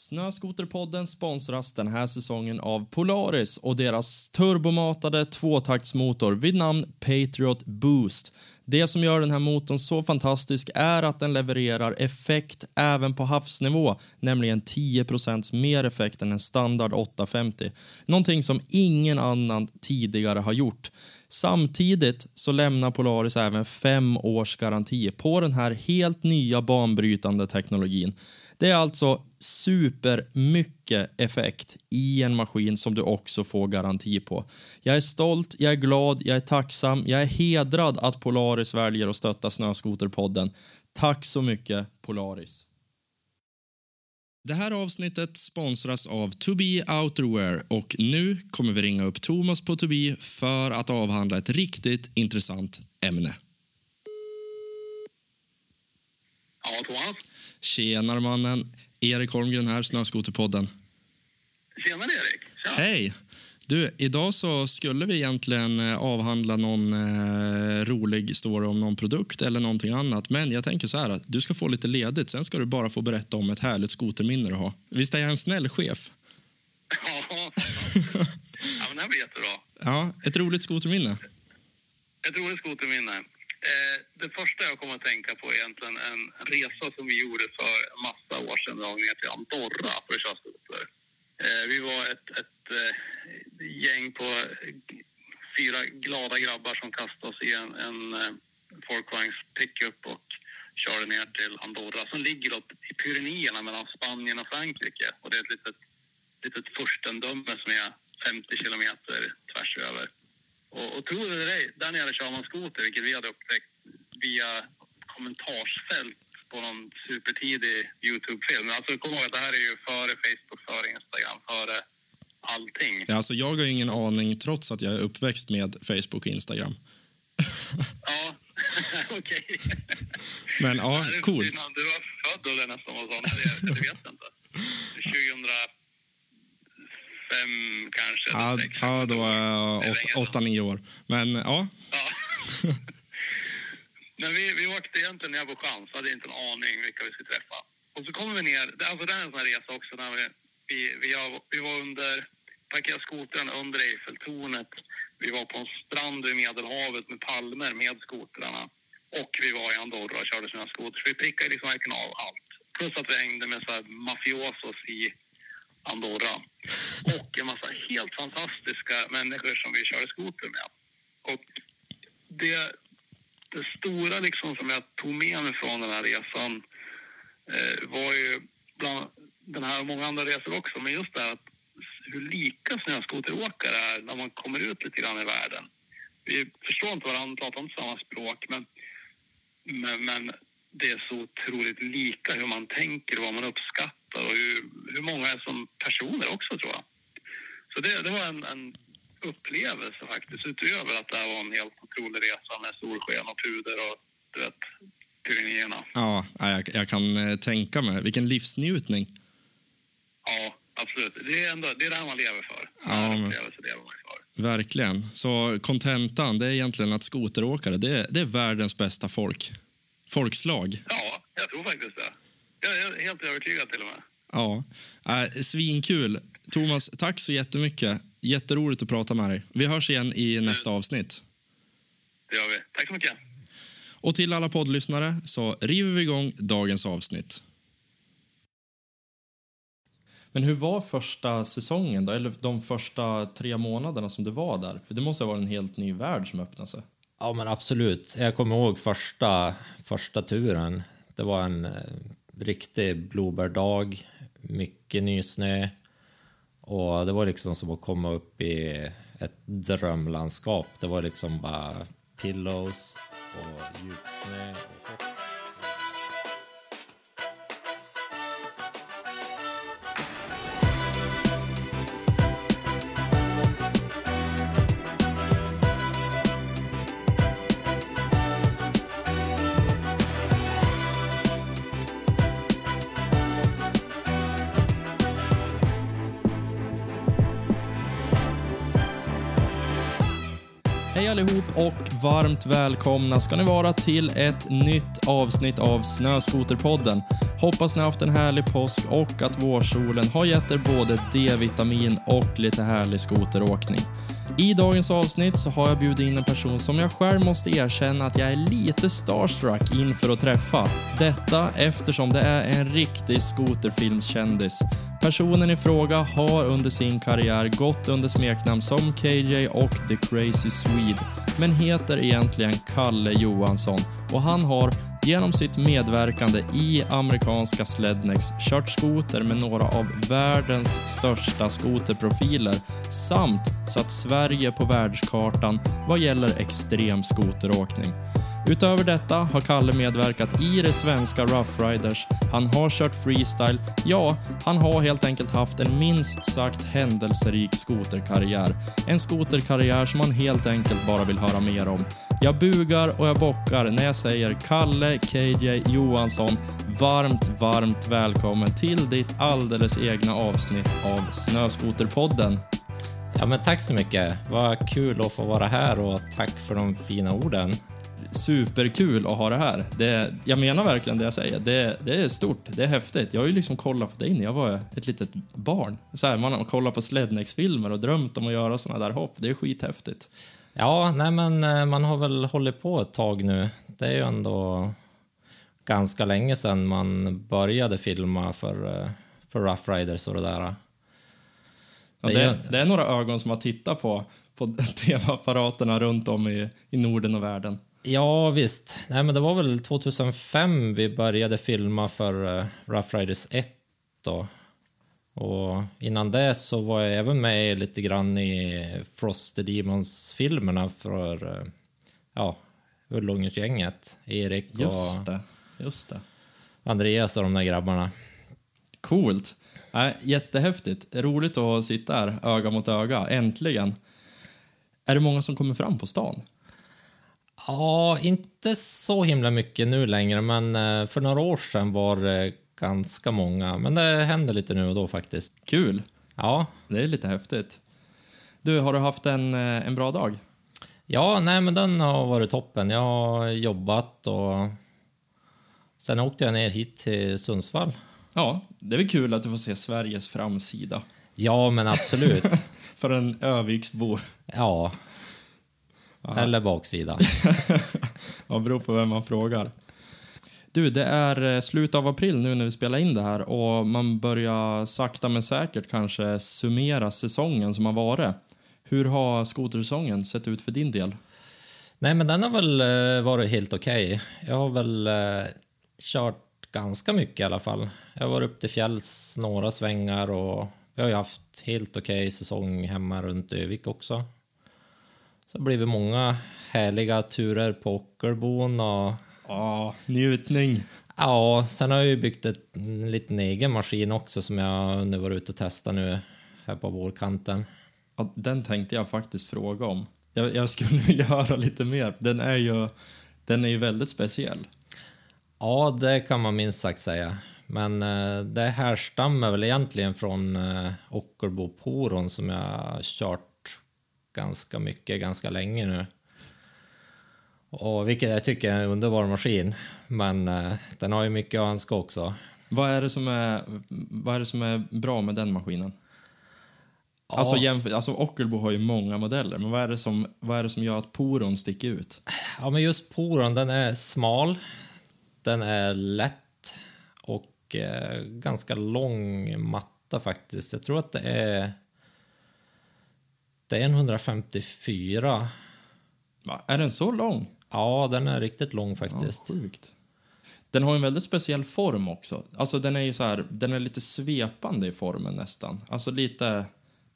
Snöskoterpodden sponsras den här säsongen av Polaris och deras turbomatade tvåtaktsmotor vid namn Patriot Boost. Det som gör den här motorn så fantastisk är att den levererar effekt även på havsnivå, nämligen 10% mer effekt än en standard 850. Någonting som ingen annan tidigare har gjort. Samtidigt så lämnar Polaris även fem års garanti på den här helt nya banbrytande teknologin. Det är alltså supermycket effekt i en maskin som du också får garanti på. Jag är stolt, jag är glad, jag är tacksam, jag är hedrad att Polaris väljer att stötta Snöskoterpodden. Tack så mycket, Polaris. Det här avsnittet sponsras av Tobii Outerwear och nu kommer vi ringa upp Thomas på Tobii för att avhandla ett riktigt intressant ämne. Ja, Thomas. Tjenare mannen! Erik Holmgren här, Snöskoterpodden. Tjenare Erik. Tja. Hej! Du, idag så skulle vi egentligen eh, avhandla någon eh, rolig story om någon produkt eller någonting annat. Men jag tänker så här att du ska få lite ledigt, sen ska du bara få berätta om ett härligt skoterminne du har. Visst är jag en snäll chef? Ja, ja men det här blir jättebra. Ja, ett roligt skoterminne. Ett roligt skoterminne. Eh, det första jag kommer att tänka på är egentligen en resa som vi gjorde för en massa år sedan. Vi var ner till Andorra för att köra skoter. Eh, vi var ett, ett eh, gäng på fyra glada grabbar som kastade oss i en, en eh, folkvagns pickup och körde ner till Andorra som ligger upp i Pyrenéerna mellan Spanien och Frankrike. Och det är ett litet, litet furstendöme som är 50 kilometer tvärs över. Och, och tro det eller ej, där nere kör man skoter, vilket vi hade upptäckt via kommentarsfält på någon supertidig Youtube-film. Men alltså kom ihåg att det här är ju före Facebook, före Instagram, före allting. Ja, alltså, jag har ingen aning trots att jag är uppväxt med Facebook och Instagram. Ja, okej. Men ja, coolt. Du var född eller nästan var sån, det, det vet jag inte. 2005 kanske? Ja, sex. ja då var jag åtta, nio år. Men ja, Ja. Men vi, vi åkte egentligen ner på chans, hade inte en aning vilka vi skulle träffa. Och så kommer vi ner, det- alltså det är en sån här resa också när vi, vi, vi, vi var under, parkerade skotern under Eiffeltornet. Vi var på en strand vid Medelhavet med palmer med skotrarna. Och vi var i Andorra och körde sina skotrar. Så vi prickade liksom verkligen av allt. Plus att vi hängde med så här mafiosos i Andorra. Och en massa helt fantastiska människor som vi körde skoter med. Och det, det stora liksom som jag tog med mig från den här resan eh, var ju bland den här och många andra resor också, men just det här att hur lika snöskoteråkare är när man kommer ut lite grann i världen. Vi förstår inte varandra, pratar inte samma språk, men, men, men det är så otroligt lika hur man tänker och vad man uppskattar och hur, hur många är som personer också tror jag. Så det, det var en, en upplevelse faktiskt, utöver att det här var en helt otrolig resa med solsken och puder och du vet, Pyrenéerna. ja jag, jag kan eh, tänka mig. Vilken livsnjutning. Ja, absolut. Det är, ändå, det är det här man lever för. Ja, men- upplevelsen lever man för. Verkligen. Så kontentan det är egentligen att skoteråkare det är, det är världens bästa folk. Folkslag. Ja, jag tror faktiskt det. Jag är helt övertygad till och med. Ja, äh, svinkul. Thomas, tack så jättemycket. Jätteroligt att prata med dig. Vi hörs igen i nästa avsnitt. Det gör vi. Tack så mycket. Och till alla poddlyssnare så river vi igång dagens avsnitt. Men hur var första säsongen då? Eller de första tre månaderna som du var där? För det måste ha varit en helt ny värld som öppnade sig. Ja, men absolut. Jag kommer ihåg första, första turen. Det var en eh, riktig blåbärdag, mycket nysnö. Och det var liksom som att komma upp i ett drömlandskap. Det var liksom bara pillows och djupsnö och hopp. Hej allihop och varmt välkomna ska ni vara till ett nytt avsnitt av Snöskoterpodden. Hoppas ni haft en härlig påsk och att vårsolen har gett er både D-vitamin och lite härlig skoteråkning. I dagens avsnitt så har jag bjudit in en person som jag själv måste erkänna att jag är lite starstruck inför att träffa. Detta eftersom det är en riktig skoterfilmskändis. Personen i fråga har under sin karriär gått under smeknamn som KJ och The Crazy Swede, men heter egentligen Kalle Johansson och han har genom sitt medverkande i amerikanska Slednex kört skoter med några av världens största skoterprofiler samt satt Sverige på världskartan vad gäller extrem skoteråkning. Utöver detta har Kalle medverkat i det svenska Rough Riders, han har kört freestyle, ja, han har helt enkelt haft en minst sagt händelserik skoterkarriär. En skoterkarriär som man helt enkelt bara vill höra mer om. Jag bugar och jag bockar när jag säger Kalle KJ Johansson, varmt, varmt välkommen till ditt alldeles egna avsnitt av Snöskoterpodden. Ja, men tack så mycket. Vad kul att få vara här och tack för de fina orden superkul att ha det här. Det, jag menar verkligen det jag säger. Det, det är stort, det är häftigt. Jag har ju liksom kollat på dig när jag var ett litet barn. Så här, man har kollat på Slednex-filmer och drömt om att göra såna där hopp. Det är skithäftigt. Ja, nej men eh, man har väl hållit på ett tag nu. Det är ju ändå ganska länge sedan man började filma för, eh, för Rough Riders och det där. Det är det är några ögon som har tittat på, på tv-apparaterna runt om i, i Norden och världen. Ja, visst. Nej, men det var väl 2005 vi började filma för eh, Rough Riders 1 då. Och innan det så var jag även med lite grann i Frosty Demons-filmerna för eh, ja, Ullungersgänget. Erik Just och det. Just det. Andreas och de där grabbarna. Coolt. Nej, jättehäftigt. Roligt att sitta här öga mot öga, äntligen. Är det många som kommer fram på stan? Ja, inte så himla mycket nu längre, men eh, för några år sedan var det ganska många. Men det händer lite nu och då faktiskt. Kul. Ja, Det är lite häftigt. Du, har du haft en, eh, en bra dag? Ja, nej men den har varit toppen. Jag har jobbat och sen åkte jag ner hit till Sundsvall. Ja, det är väl kul att du får se Sveriges framsida. Ja, men absolut. För en Öviksbo. ja. Eller baksida. Ja, beror på vem man frågar. Du, det är eh, slutet av april nu när vi spelar in det här och man börjar sakta men säkert kanske summera säsongen som har varit. Hur har skotersäsongen sett ut för din del? nej, men den har väl eh, varit helt okej. Jag har väl eh, kört ganska mycket i alla fall. Jag har varit upp till fjälls några svängar och vi har ju haft helt okej säsong hemma runt Övik också. Så det har blivit många härliga turer på Ockelbon och Ja, njutning. Ja, sen har jag ju byggt ett, en liten egen maskin också som jag nu var ute och testade nu här på vårkanten. Ja, den tänkte jag faktiskt fråga om. Jag, jag skulle vilja höra lite mer. Den är ju, den är ju väldigt speciell. Ja, det kan man minst sagt säga. Men eh, det härstammar väl egentligen från eh, Ockelbo Poron som jag kört ganska mycket, ganska länge nu. Och vilket jag tycker är en underbar maskin. Men eh, den har ju mycket att önska också. Vad är det som är, vad är, det som är bra med den maskinen? Alltså, jämför, alltså Ockelbo har ju många modeller, men vad är det som, vad är det som gör att Poron sticker ut? Ja, men just poron, den är smal, den är lätt och eh, ganska lång matta faktiskt. Jag tror att det är... Det är en 154. Va? Är den så lång? Ja, den är riktigt lång Ja, faktiskt. sjukt. Den har en väldigt speciell form också. Alltså den är ju så här, den är lite svepande i formen nästan. Alltså lite,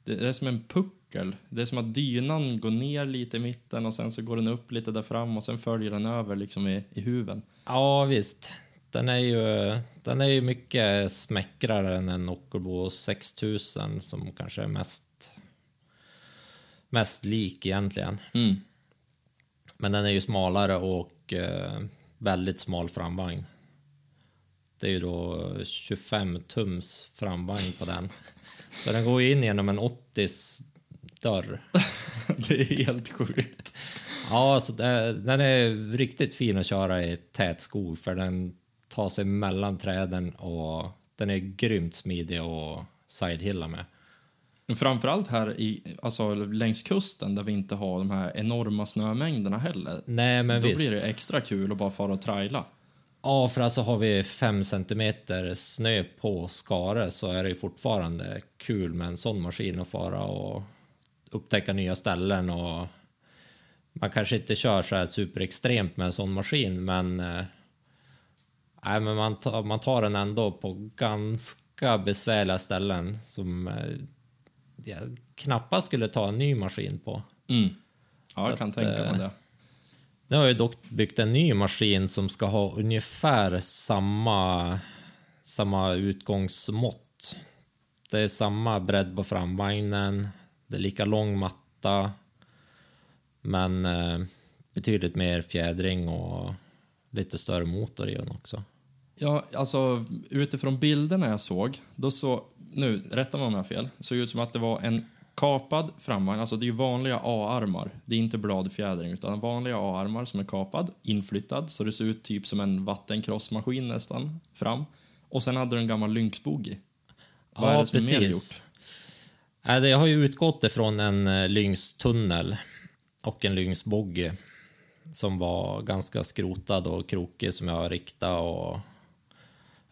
det är som en puckel. Det är som att dynan går ner lite i mitten och sen så går den upp lite där fram och sen följer den över liksom i, i huven. Ja, visst. Den är ju, den är ju mycket smäckrare än en Ockelbo 6000 som kanske är mest, mest lik egentligen. Mm. Men den är ju smalare och eh, väldigt smal framvagn. Det är ju då 25 tums framvagn på den. Så den går ju in genom en 80 dörr. Det är helt sjukt. Ja, så det, den är riktigt fin att köra i tät skog för den ta sig mellan träden och den är grymt smidig och sidehilla med. Framförallt här i, alltså, längs kusten där vi inte har de här enorma snömängderna heller. Nej, men Då visst. blir det extra kul att bara fara och traila. Ja, för alltså har vi fem centimeter snö på Skare så är det ju fortfarande kul med en sån maskin att fara och upptäcka nya ställen och man kanske inte kör så här superextremt med en sån maskin men eh, nej, men man, tar, man tar den ändå på ganska besvärliga ställen som eh, jag knappast skulle ta en ny maskin på. Mm. Ja, jag kan att, tänka eh, mig det. Nu har jag dock byggt en ny maskin som ska ha ungefär samma, samma utgångsmått. Det är samma bredd på framvagnen, det är lika lång matta men eh, betydligt mer fjädring och lite större motor i den också. Ja, alltså utifrån bilderna jag såg, då så, nu, rätta mig om jag har fel, såg ut som att det var en kapad framvagn, alltså det är vanliga A-armar, det är inte bladfjädring utan vanliga A-armar som är kapad, inflyttad, så det ser ut typ som en vattenkrossmaskin nästan, fram. Och sen hade du en gammal Lynx-boogie. Vad är det som är mer gjort? Nej, det har ju utgått ifrån en eh, Lynx-tunnel och en Lynx-boggy som var ganska skrotad och krokig som jag riktat och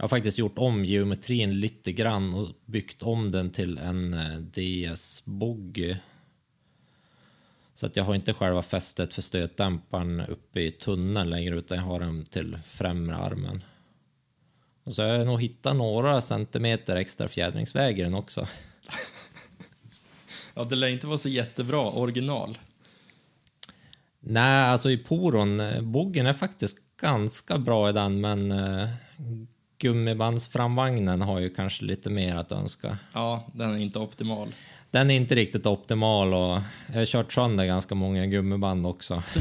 jag har faktiskt gjort om geometrin lite grann och byggt om den till en eh, DS-boggy. Så att jag har inte själva fästet för stötdämparen uppe i tunneln längre utan jag har den till främre armen. Och så har jag nog hittat några centimeter extra fjädringsväg i den också. Ja, det lär inte vara så jättebra original. Nej, alltså i poron, eh, boggen är faktiskt ganska bra i den, men eh, gummibandsframvagnen har ju kanske lite mer att önska. Ja, den är inte optimal. Den är inte riktigt optimal och jag har kört sönder ganska många gummiband också.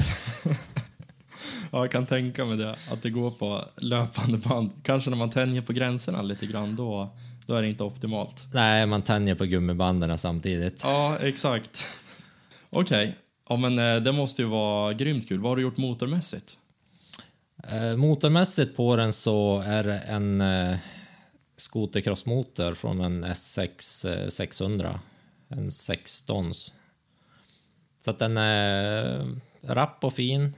Ja, jag kan tänka mig det, att det går på löpande band. Kanske när man tänjer på gränserna lite grann, då, då är det inte optimalt. Nej, man tänjer på gummibanden samtidigt. Ja, exakt. Okej, ja, men eh, det måste ju vara grymt kul. Vad har du gjort motormässigt? Eh, motormässigt på den så är det en eh, skotercrossmotor från en S6 eh, 600. En 16. Så att den är rapp och fin.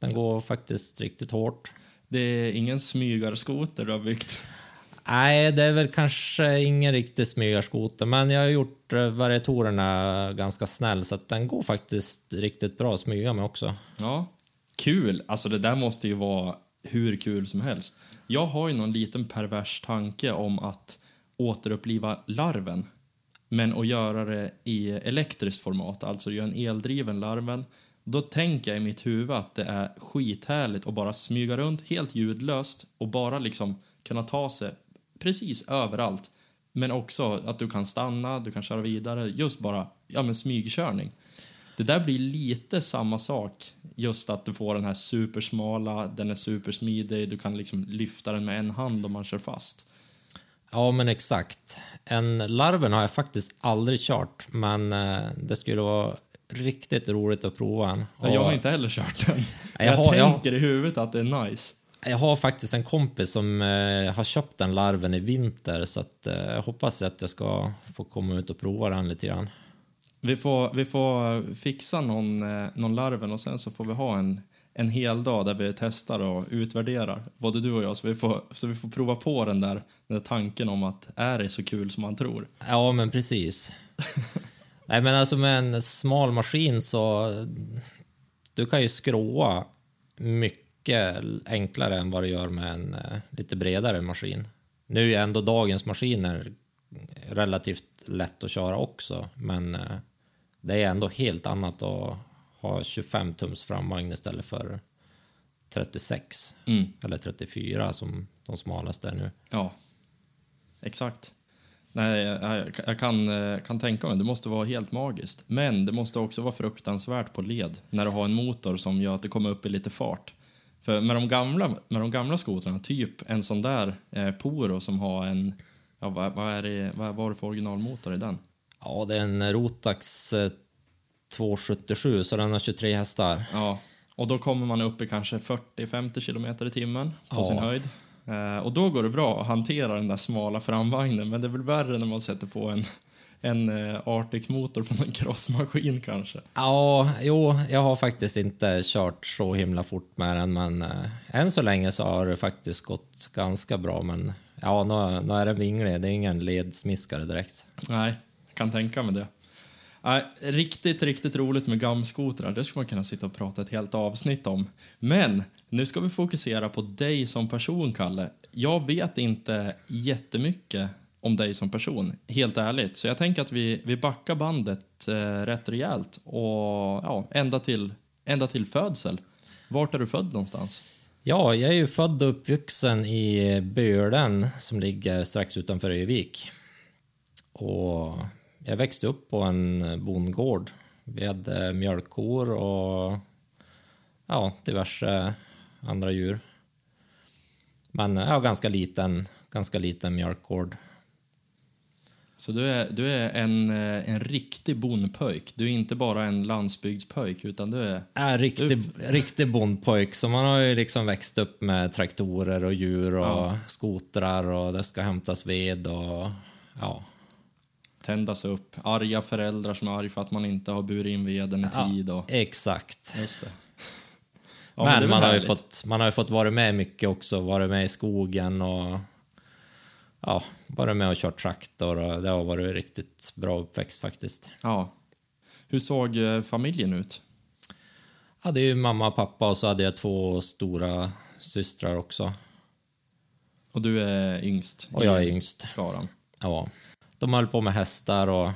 Den går faktiskt riktigt hårt. Det är ingen smygarskoter du har byggt. Nej, det är väl kanske ingen riktig smygarskoter, men jag har gjort eh, variatorerna ganska snäll så att den går faktiskt riktigt bra att smyga med också. Ja, kul. Alltså det där måste ju vara hur kul som helst. Jag har ju någon liten pervers tanke om att återuppliva larven. Men att göra det i elektriskt format, alltså göra en eldriven larven. Då tänker jag i mitt huvud att det är skithärligt att bara smyga runt helt ljudlöst och bara liksom kunna ta sig precis överallt. Men också att du kan stanna, du kan köra vidare, just bara ja, men smygkörning. Det där blir lite samma sak, just att du får den här supersmala, den är supersmidig, du kan liksom lyfta den med en hand om man kör fast. Ja, men exakt. En larven har jag faktiskt aldrig kört, men eh, det skulle vara riktigt roligt att prova en. Ja, Jag har Och inte heller kört den. Jag Jag, har- jag- tänker i huvudet att det är nice. Jag har faktiskt en kompis som eh, har köpt den larven i vinter så att, eh, jag hoppas att jag ska få komma ut och prova den lite grann. Vi får, vi får fixa någon, eh, någon larven och sen så får vi ha en, en hel dag där vi testar och utvärderar, både du och jag, så vi får, så vi får prova på den där, den där tanken om att är det så kul som man tror? Ja, men precis. Nej, men alltså med en smal maskin så... Du kan ju skråa mycket enklare än vad du gör med en eh, lite bredare maskin. Nu är ändå dagens maskiner relativt lätt att köra också, men eh, det är ändå helt annat att ha 25 tums framvagn istället för 36 Mm. eller 34 som de smalaste är nu. Ja, exakt. Nej, jag, jag kan, eh, kan tänka mig, det måste vara helt magiskt. Men det måste också vara fruktansvärt på led när du har en motor som gör att det kommer upp i lite fart. För med de gamla, med de gamla skotrarna, typ en sån där eh, Poro som har en, ja, vad, vad, är det, vad var det för originalmotor i den? Ja, det är en Rotax eh, 277, så den har 23 hästar. Ja, Och då kommer man upp i kanske 40-50 kilometer i timmen på Ja. sin höjd. Eh, och då går det bra att hantera den där smala framvagnen, men det är väl värre när man sätter på en, en eh, Arctic-motor från en crossmaskin kanske. Ja, jo, jag har faktiskt inte kört så himla fort med den, men eh, än så länge så har det faktiskt gått ganska bra. Men ja, nu, nu är den vinglig, det är ingen ledsmiskare direkt. Nej, kan tänka mig det. Äh, riktigt, riktigt roligt med gamskotrar. Det skulle man kunna sitta och prata ett helt avsnitt om. Men nu ska vi fokusera på dig som person, Kalle. Jag vet inte jättemycket om dig som person, helt ärligt. Så jag tänker att vi, vi backar bandet eh, rätt rejält och ja, ända, till, ända till födsel. Vart är du född någonstans? Ja, jag är ju född och uppvuxen i Bölen som ligger strax utanför Övik. Och jag växte upp på en bondgård. Vi hade mjölkkor och ja, diverse andra djur. Men ja, ganska liten, ganska liten mjölkgård. Så du är, du är en, eh, en riktig bondpöjk. Du är inte bara en landsbygdspöjk, utan du är... Är riktig, riktig bondpojk, så man har ju liksom växt upp med traktorer och djur och Ja. skotrar och det ska hämtas ved och ja, tändas upp. Arga föräldrar som är arga för att man inte har burit in veden i Ja, tid. Och, exakt. just det. Ja, det är men väl man har, ju fått, man har ju fått vara med mycket också, varit med i skogen och ja, varit med och kört traktor och det har varit riktigt bra uppväxt faktiskt. Ja. Hur såg eh, familjen ut? Jag hade ju mamma och pappa och så hade jag två stora systrar också. Och du är yngst Och jag är yngst. skaran. Ja. De höll på med hästar och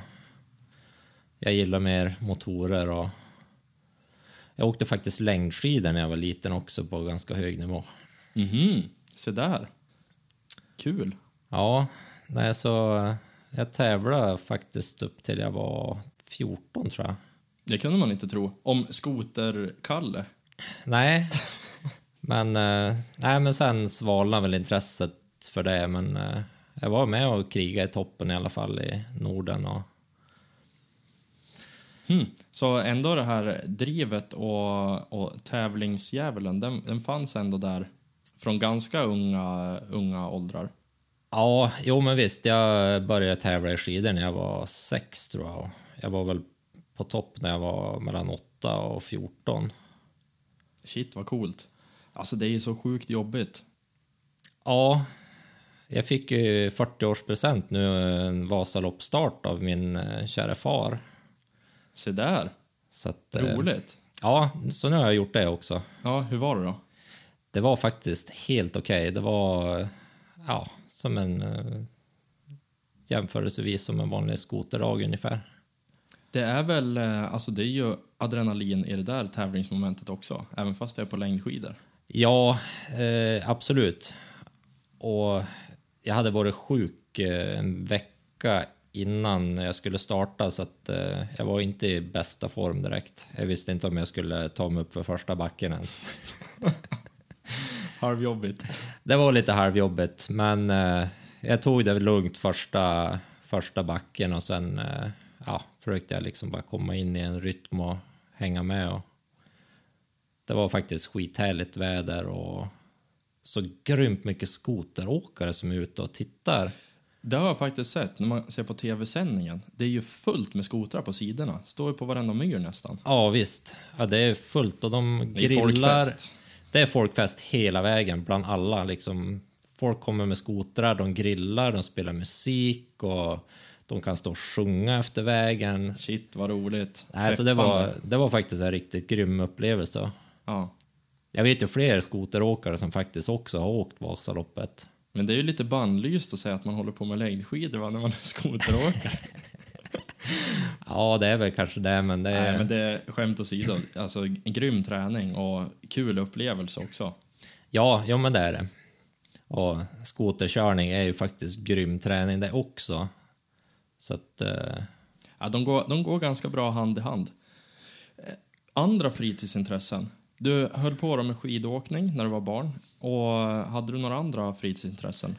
jag gillar mer motorer och jag åkte faktiskt längdskidor när jag var liten också på ganska hög nivå. Mhm, se där. Kul. Ja, nej, så eh, jag tävlade faktiskt upp till jag var 14 tror jag. Det kunde man inte tro. Om skoter-Kalle. Nej, men, eh, nej, men sen svalnade väl intresset för det. Men eh, jag var med och krigade i toppen i alla fall i Norden. Och, Hmm. Så ändå det här drivet och, och tävlingsdjävulen, den, den fanns ändå där från ganska unga, unga åldrar. ja, jo men visst, jag började tävla i skidor när jag var sex tror jag. Jag var väl på topp när jag var mellan 8 och 14. Shit, vad coolt. Alltså, det är ju så sjukt jobbigt. Ja, jag fick ju 40-årspresent nu, en Vasaloppsstart av min eh, kära far. Se där. Så att, eh, Roligt. Ja, så nu har jag gjort det också. Ja, hur var det då? Det var faktiskt helt okej. Det var ja, som en eh, jämförelsevis som en vanlig skoterdag ungefär. Det är väl, alltså det är ju adrenalin i det där tävlingsmomentet också, även fast det är på längdskidor. Ja, eh, absolut. Och jag hade varit sjuk eh, en vecka innan jag skulle starta så att eh, jag var inte i bästa form direkt. Jag visste inte om jag skulle ta mig upp för första backen ens. Halvjobbigt. Det var lite halvjobbigt, men eh, jag tog det lugnt första, första backen och sen ja, försökte jag liksom bara komma in i en rytm och hänga med. Och det var faktiskt skithärligt väder och så grymt mycket skoteråkare som är ute och tittar. Det har jag faktiskt sett när man ser på tv-sändningen. Det är ju fullt med skotrar på sidorna. Står ju på varenda myr nästan. Ja, visst. Ja, det är fullt och de Det är grillar. folkfest. Det är folkfest hela vägen bland alla. Liksom, folk kommer med skotrar, de grillar, de spelar musik och de kan stå och sjunga efter vägen. Shit, vad roligt. Nej, så det, var, det var faktiskt en riktigt grym upplevelse. Ja. Jag vet ju fler skoteråkare som faktiskt också har åkt Vasaloppet. Men det är ju lite bannlyst att säga att man håller på med längdskidor va, när man är skoteråkare. Ja, det är väl kanske det, men det är... Nej, men det är skämt åsido. Alltså, grym träning och kul upplevelse också. Ja, ja, men det är det. Och skoterkörning är ju faktiskt grym träning det också. Så att... Eh, Ja, de, går, de går ganska bra hand i hand. Eh, Andra fritidsintressen? Du höll på då med skidåkning när du var barn. Och hade du några andra fritidsintressen?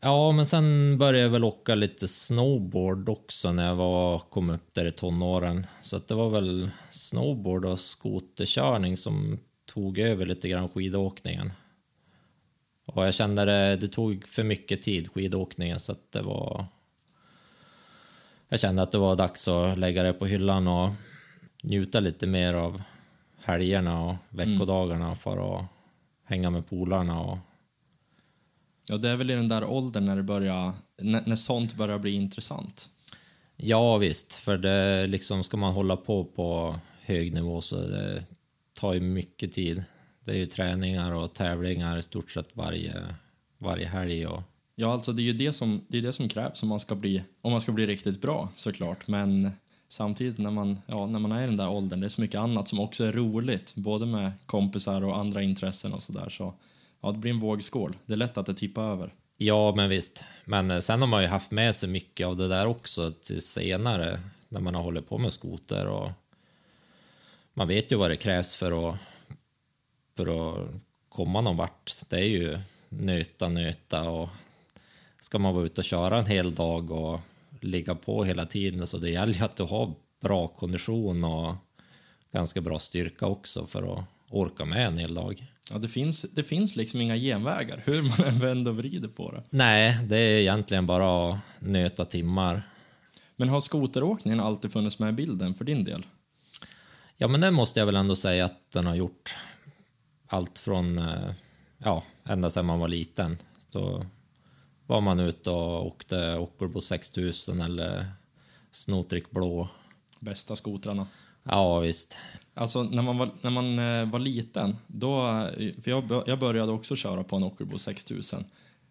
Ja, men sen började jag väl åka lite snowboard också när jag var, kom upp där i tonåren. Så att det var väl snowboard och skoterkörning som tog över lite grann skidåkningen. Och jag kände det, det tog för mycket tid, skidåkningen, så att det var... Jag kände att det var dags att lägga det på hyllan och njuta lite mer av helgerna och veckodagarna för att hänga med polarna och Ja, det är väl i den där åldern när det börjar, när, när sånt börjar bli intressant. Ja visst, för det liksom ska man hålla på på hög nivå så det tar ju mycket tid. Det är ju träningar och tävlingar i stort sett varje, varje helg och Ja, alltså det är ju det som, det är det som krävs om man, ska bli, om man ska bli riktigt bra såklart. Men samtidigt när man, ja, när man är i den där åldern, det är så mycket annat som också är roligt. Både med kompisar och andra intressen och sådär. Så ja, det blir en vågskål. Det är lätt att det tippar över. Ja, men visst. Men eh, sen har man ju haft med sig mycket av det där också till senare när man har hållit på med skoter och man vet ju vad det krävs för att, för att komma någon vart. Det är ju nöta, nöta och ska man vara ute och köra en hel dag och ligga på hela tiden så det gäller ju att du har bra kondition och ganska bra styrka också för att orka med en hel dag. Ja, det finns, det finns liksom inga genvägar, hur man än vänder och vrider på det. Nej, det är egentligen bara att nöta timmar. Men har skoteråkningen alltid funnits med i bilden för din del? Ja, men det måste jag väl ändå säga att den har gjort. Allt från, eh, ja, ända sedan man var liten. Då var man ute och åkte Ockelbo 6000 eller Snotrick Blå. Bästa skotrarna. Ja, visst. Alltså när man var, när man eh, var liten, då, för jag, jag började också köra på en Ockelbo 6000.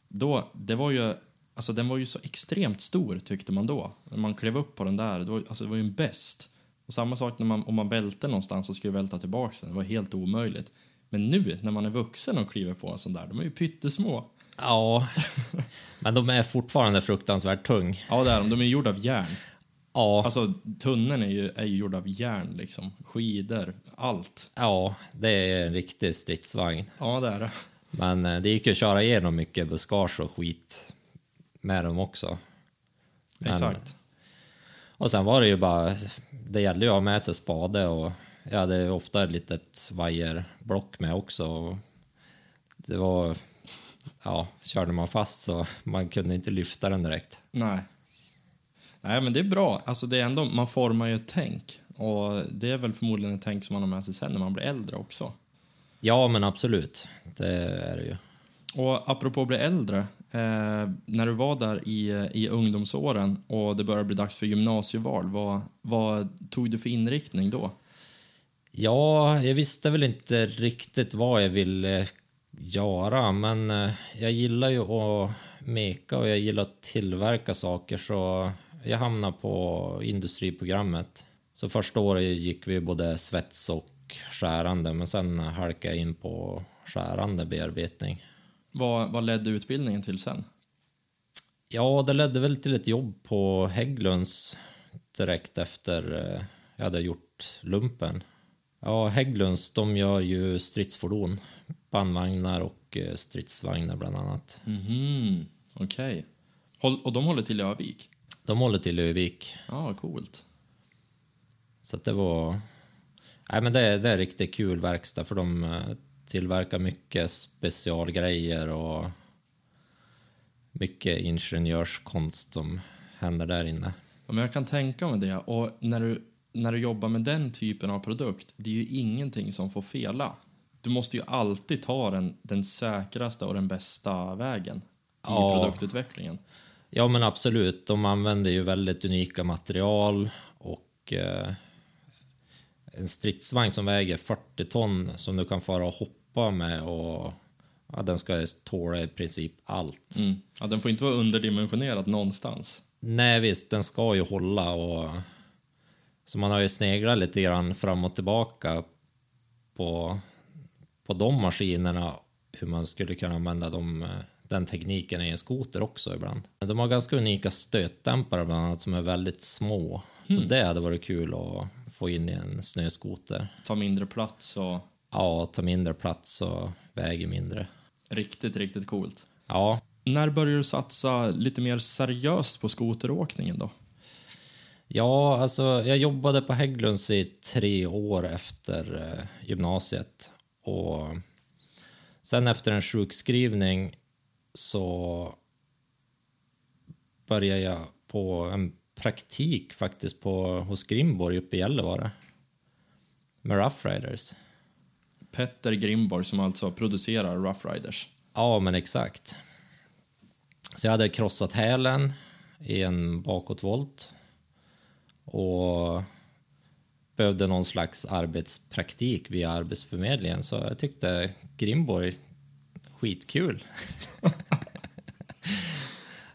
Då, det var ju, alltså den var ju så extremt stor tyckte man då. När man klev upp på den där, det var, alltså det var ju en bäst. Och samma sak när man, om man välte någonstans och skulle välta tillbaka den, det var helt omöjligt. Men nu när man är vuxen och kliver på en sån där, de är ju pyttesmå. Ja, men de är fortfarande fruktansvärt tung. Ja, det är de. De är gjorda av järn. Ja, Alltså, tunneln är ju, är ju gjord av järn liksom. Skidor, allt. ja, det är en riktig stridsvagn. Ja, det är det. Men eh, det gick ju att köra igenom mycket buskage och skit med dem också. Men- Exakt. Och sen var det ju bara, det gällde ju att ha med sig spade och jag hade ofta ett litet vajerblock med också. Det var, ja, körde man fast så man kunde inte lyfta den direkt. Nej. Nej, men det är bra. Alltså det är ändå, man formar ju ett tänk. Och det är väl förmodligen ett tänk som man har med sig sen när man blir äldre också. Ja, men absolut, det är det ju. Och apropå att bli äldre, eh, när du var där i, i ungdomsåren och det började bli dags för gymnasieval, vad, vad tog du för inriktning då? Ja, jag visste väl inte riktigt vad jag ville göra, men eh, jag gillar ju att meka och jag gillar att tillverka saker så jag hamnade på industriprogrammet. Så första året gick vi både svets och skärande, men sen halkade jag in på skärande bearbetning. Vad, vad ledde utbildningen till sen? Ja, det ledde väl till ett jobb på Hägglunds direkt efter eh, jag hade gjort lumpen. Ja, Hägglunds, de gör ju stridsfordon, bandvagnar och eh, stridsvagnar bland annat. Mhm, okej. Håll- Och de håller till i Övik? De håller till i Övik, Ja, coolt. så det var... Nej, men det, är- det är riktigt kul verkstad för de eh, tillverkar mycket specialgrejer och mycket ingenjörskonst som händer där inne. Ja, men jag kan tänka mig det. Och när du, när du jobbar med den typen av produkt, det är ju ingenting som får fela. Du måste ju alltid ta den, den säkraste och den bästa vägen i Ja. produktutvecklingen. Ja men absolut, de använder ju väldigt unika material och eh, en stridsvagn som väger 40 ton som du kan fara och hoppa med och ja, den ska tåla i princip allt. Mm. Ja, den får inte vara underdimensionerad någonstans. Nej visst, den ska ju hålla och så man har ju sneglat lite grann fram och tillbaka på, på de maskinerna, hur man skulle kunna använda dem, eh, den tekniken i en skoter också ibland. De har ganska unika stötdämpare bland annat som är väldigt små. Så det hade varit kul att få in i en snöskoter. Ta mindre plats och Ja, ta mindre plats och väger mindre. riktigt, riktigt coolt. Ja, När började du satsa lite mer seriöst på skoteråkningen då? Ja, alltså jag jobbade på Hägglunds i tre år efter eh, gymnasiet. Och sen efter en sjukskrivning så började jag på en praktik faktiskt på, hos Grimborg uppe i Gällivare. Med Rough Riders. Petter Grimborg som alltså producerar Rough Riders. Ja, men exakt. Så jag hade krossat hälen i en bakåtvolt och behövde någon slags arbetspraktik via Arbetsförmedlingen så jag tyckte Grimborg skitkul.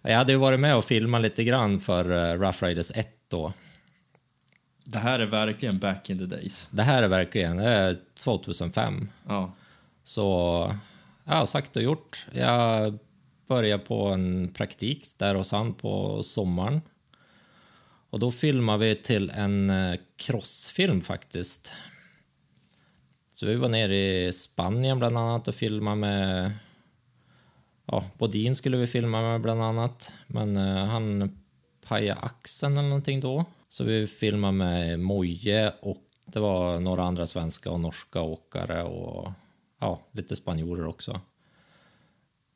jag hade ju varit med och filmat lite grann för eh, Rough Riders 1 då. Det här är verkligen back in the days. Det här är verkligen, det är 2005. Ja. Så, ja, sagt och gjort. Jag började på en praktik där hos han på sommaren. Och då filmade vi till en eh, crossfilm faktiskt. Så vi var nere i Spanien bland annat och filmade med... Ja, Bodin skulle vi filma med bland annat. Men eh, han pajade axeln eller någonting då. Så vi filmade med Moje och det var några andra svenska och norska åkare och ja, lite spanjorer också.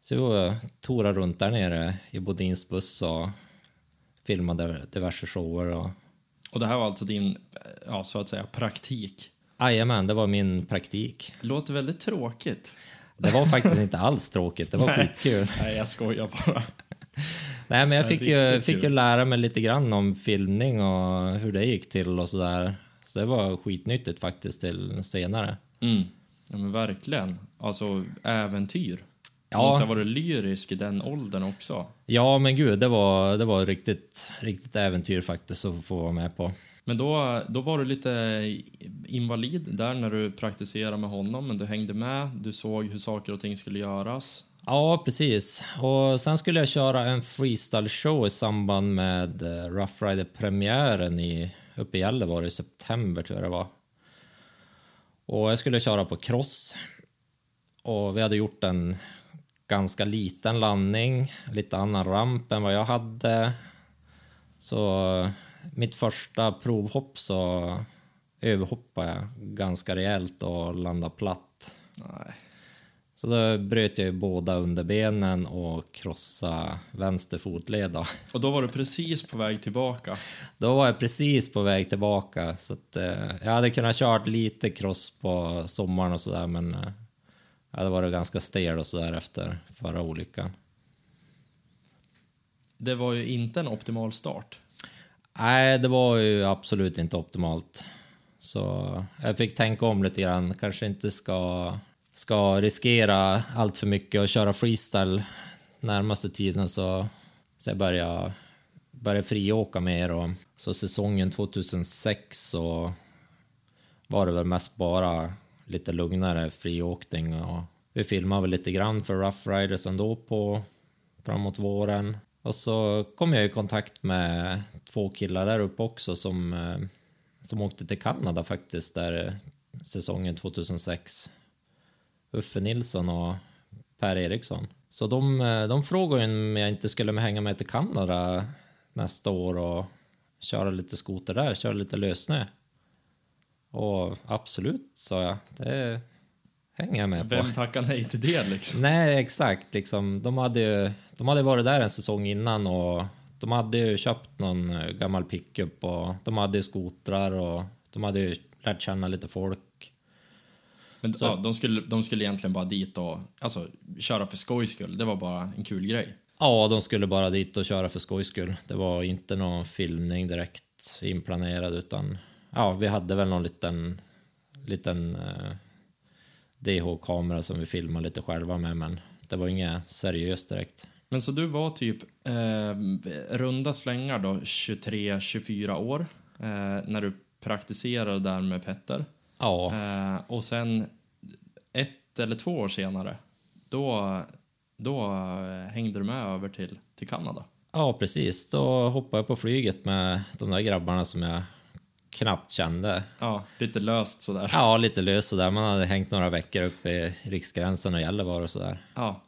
Så vi torade runt där nere i Bodins buss och filmade diverse shower. Och... Och det här var alltså din, ja, så att säga, praktik. Jajamän, det var min praktik. Låter väldigt tråkigt. Det var faktiskt inte alls tråkigt, det var Nej. skitkul. Nej, jag skojar bara. Nej, men jag Ja, fick ju, fick ju lära mig lite grann om filmning och hur det gick till och sådär. Så det var skitnyttigt faktiskt till senare. Mm. Ja, men verkligen. Alltså, äventyr. Ja. Du måste ha varit lyrisk i den åldern också. Ja, men gud, det var, det var riktigt, riktigt äventyr faktiskt att få vara med på. Men då, då var du lite invalid där när du praktiserade med honom, men du hängde med, du såg hur saker och ting skulle göras. Ja, precis. Och sen skulle jag köra en freestyle show i samband med eh, Rough Rider-premiären i, uppe i Gällivare i september, tror jag det var. Och jag skulle köra på cross. Och vi hade gjort en ganska liten landning, lite annan ramp än vad jag hade. Så mitt första provhopp så överhoppade jag ganska rejält och landade platt. Nej. Så då bröt jag ju båda underbenen och krossade vänster fotled. Och då var du precis på väg tillbaka. då var jag precis på väg tillbaka. Så att, eh, jag hade kunnat kört lite cross på sommaren och sådär men eh, jag hade varit ganska stel och sådär efter förra olyckan. Det var ju inte en optimal start. Nej, det var ju absolut inte optimalt. Så jag fick tänka om lite grann. Kanske inte ska, ska riskera allt för mycket och köra freestyle närmaste tiden så, så jag började, började friåka mer. Och, så säsongen 2006 så var det väl mest bara lite lugnare friåkning. Och vi filmade väl lite grann för Rough Riders ändå på framåt våren. Och så kom jag i kontakt med två killar där uppe också som, eh, som åkte till Kanada faktiskt där eh, säsongen 2006. Uffe Nilsson och Per Eriksson. Så de, eh, de frågade om jag inte skulle hänga med till Kanada nästa år och köra lite skoter där, köra lite lössnö. Och absolut, sa jag. Det hänger jag med på. Vem tackar nej till det liksom? Nej, exakt. Liksom, de, hade ju, de hade varit där en säsong innan och de hade ju köpt någon eh, gammal pickup och de hade skotrar och de hade ju lärt känna lite folk. Men Så- ja, de, skulle, de skulle egentligen bara dit och alltså, köra för skojs skull. Det var bara en kul grej. Ja, de skulle bara dit och köra för skojs skull. Det var inte någon filmning direkt inplanerad utan ja, vi hade väl någon liten, liten eh, DH-kamera som vi filmade lite själva med men det var inget seriöst direkt. Men så du var typ eh, runda slängar då, 23-24 år, eh, när du praktiserade där med Petter. Ja, Eh, och sen ett eller två år senare, då, då eh, hängde du med över till, till Kanada. Ja, precis. Då hoppade jag på flyget med de där grabbarna som jag knappt kände. Ja, lite löst sådär. Ja, lite lös sådär. Man hade hängt några veckor uppe i Riksgränsen och Gällivare och sådär. Ja.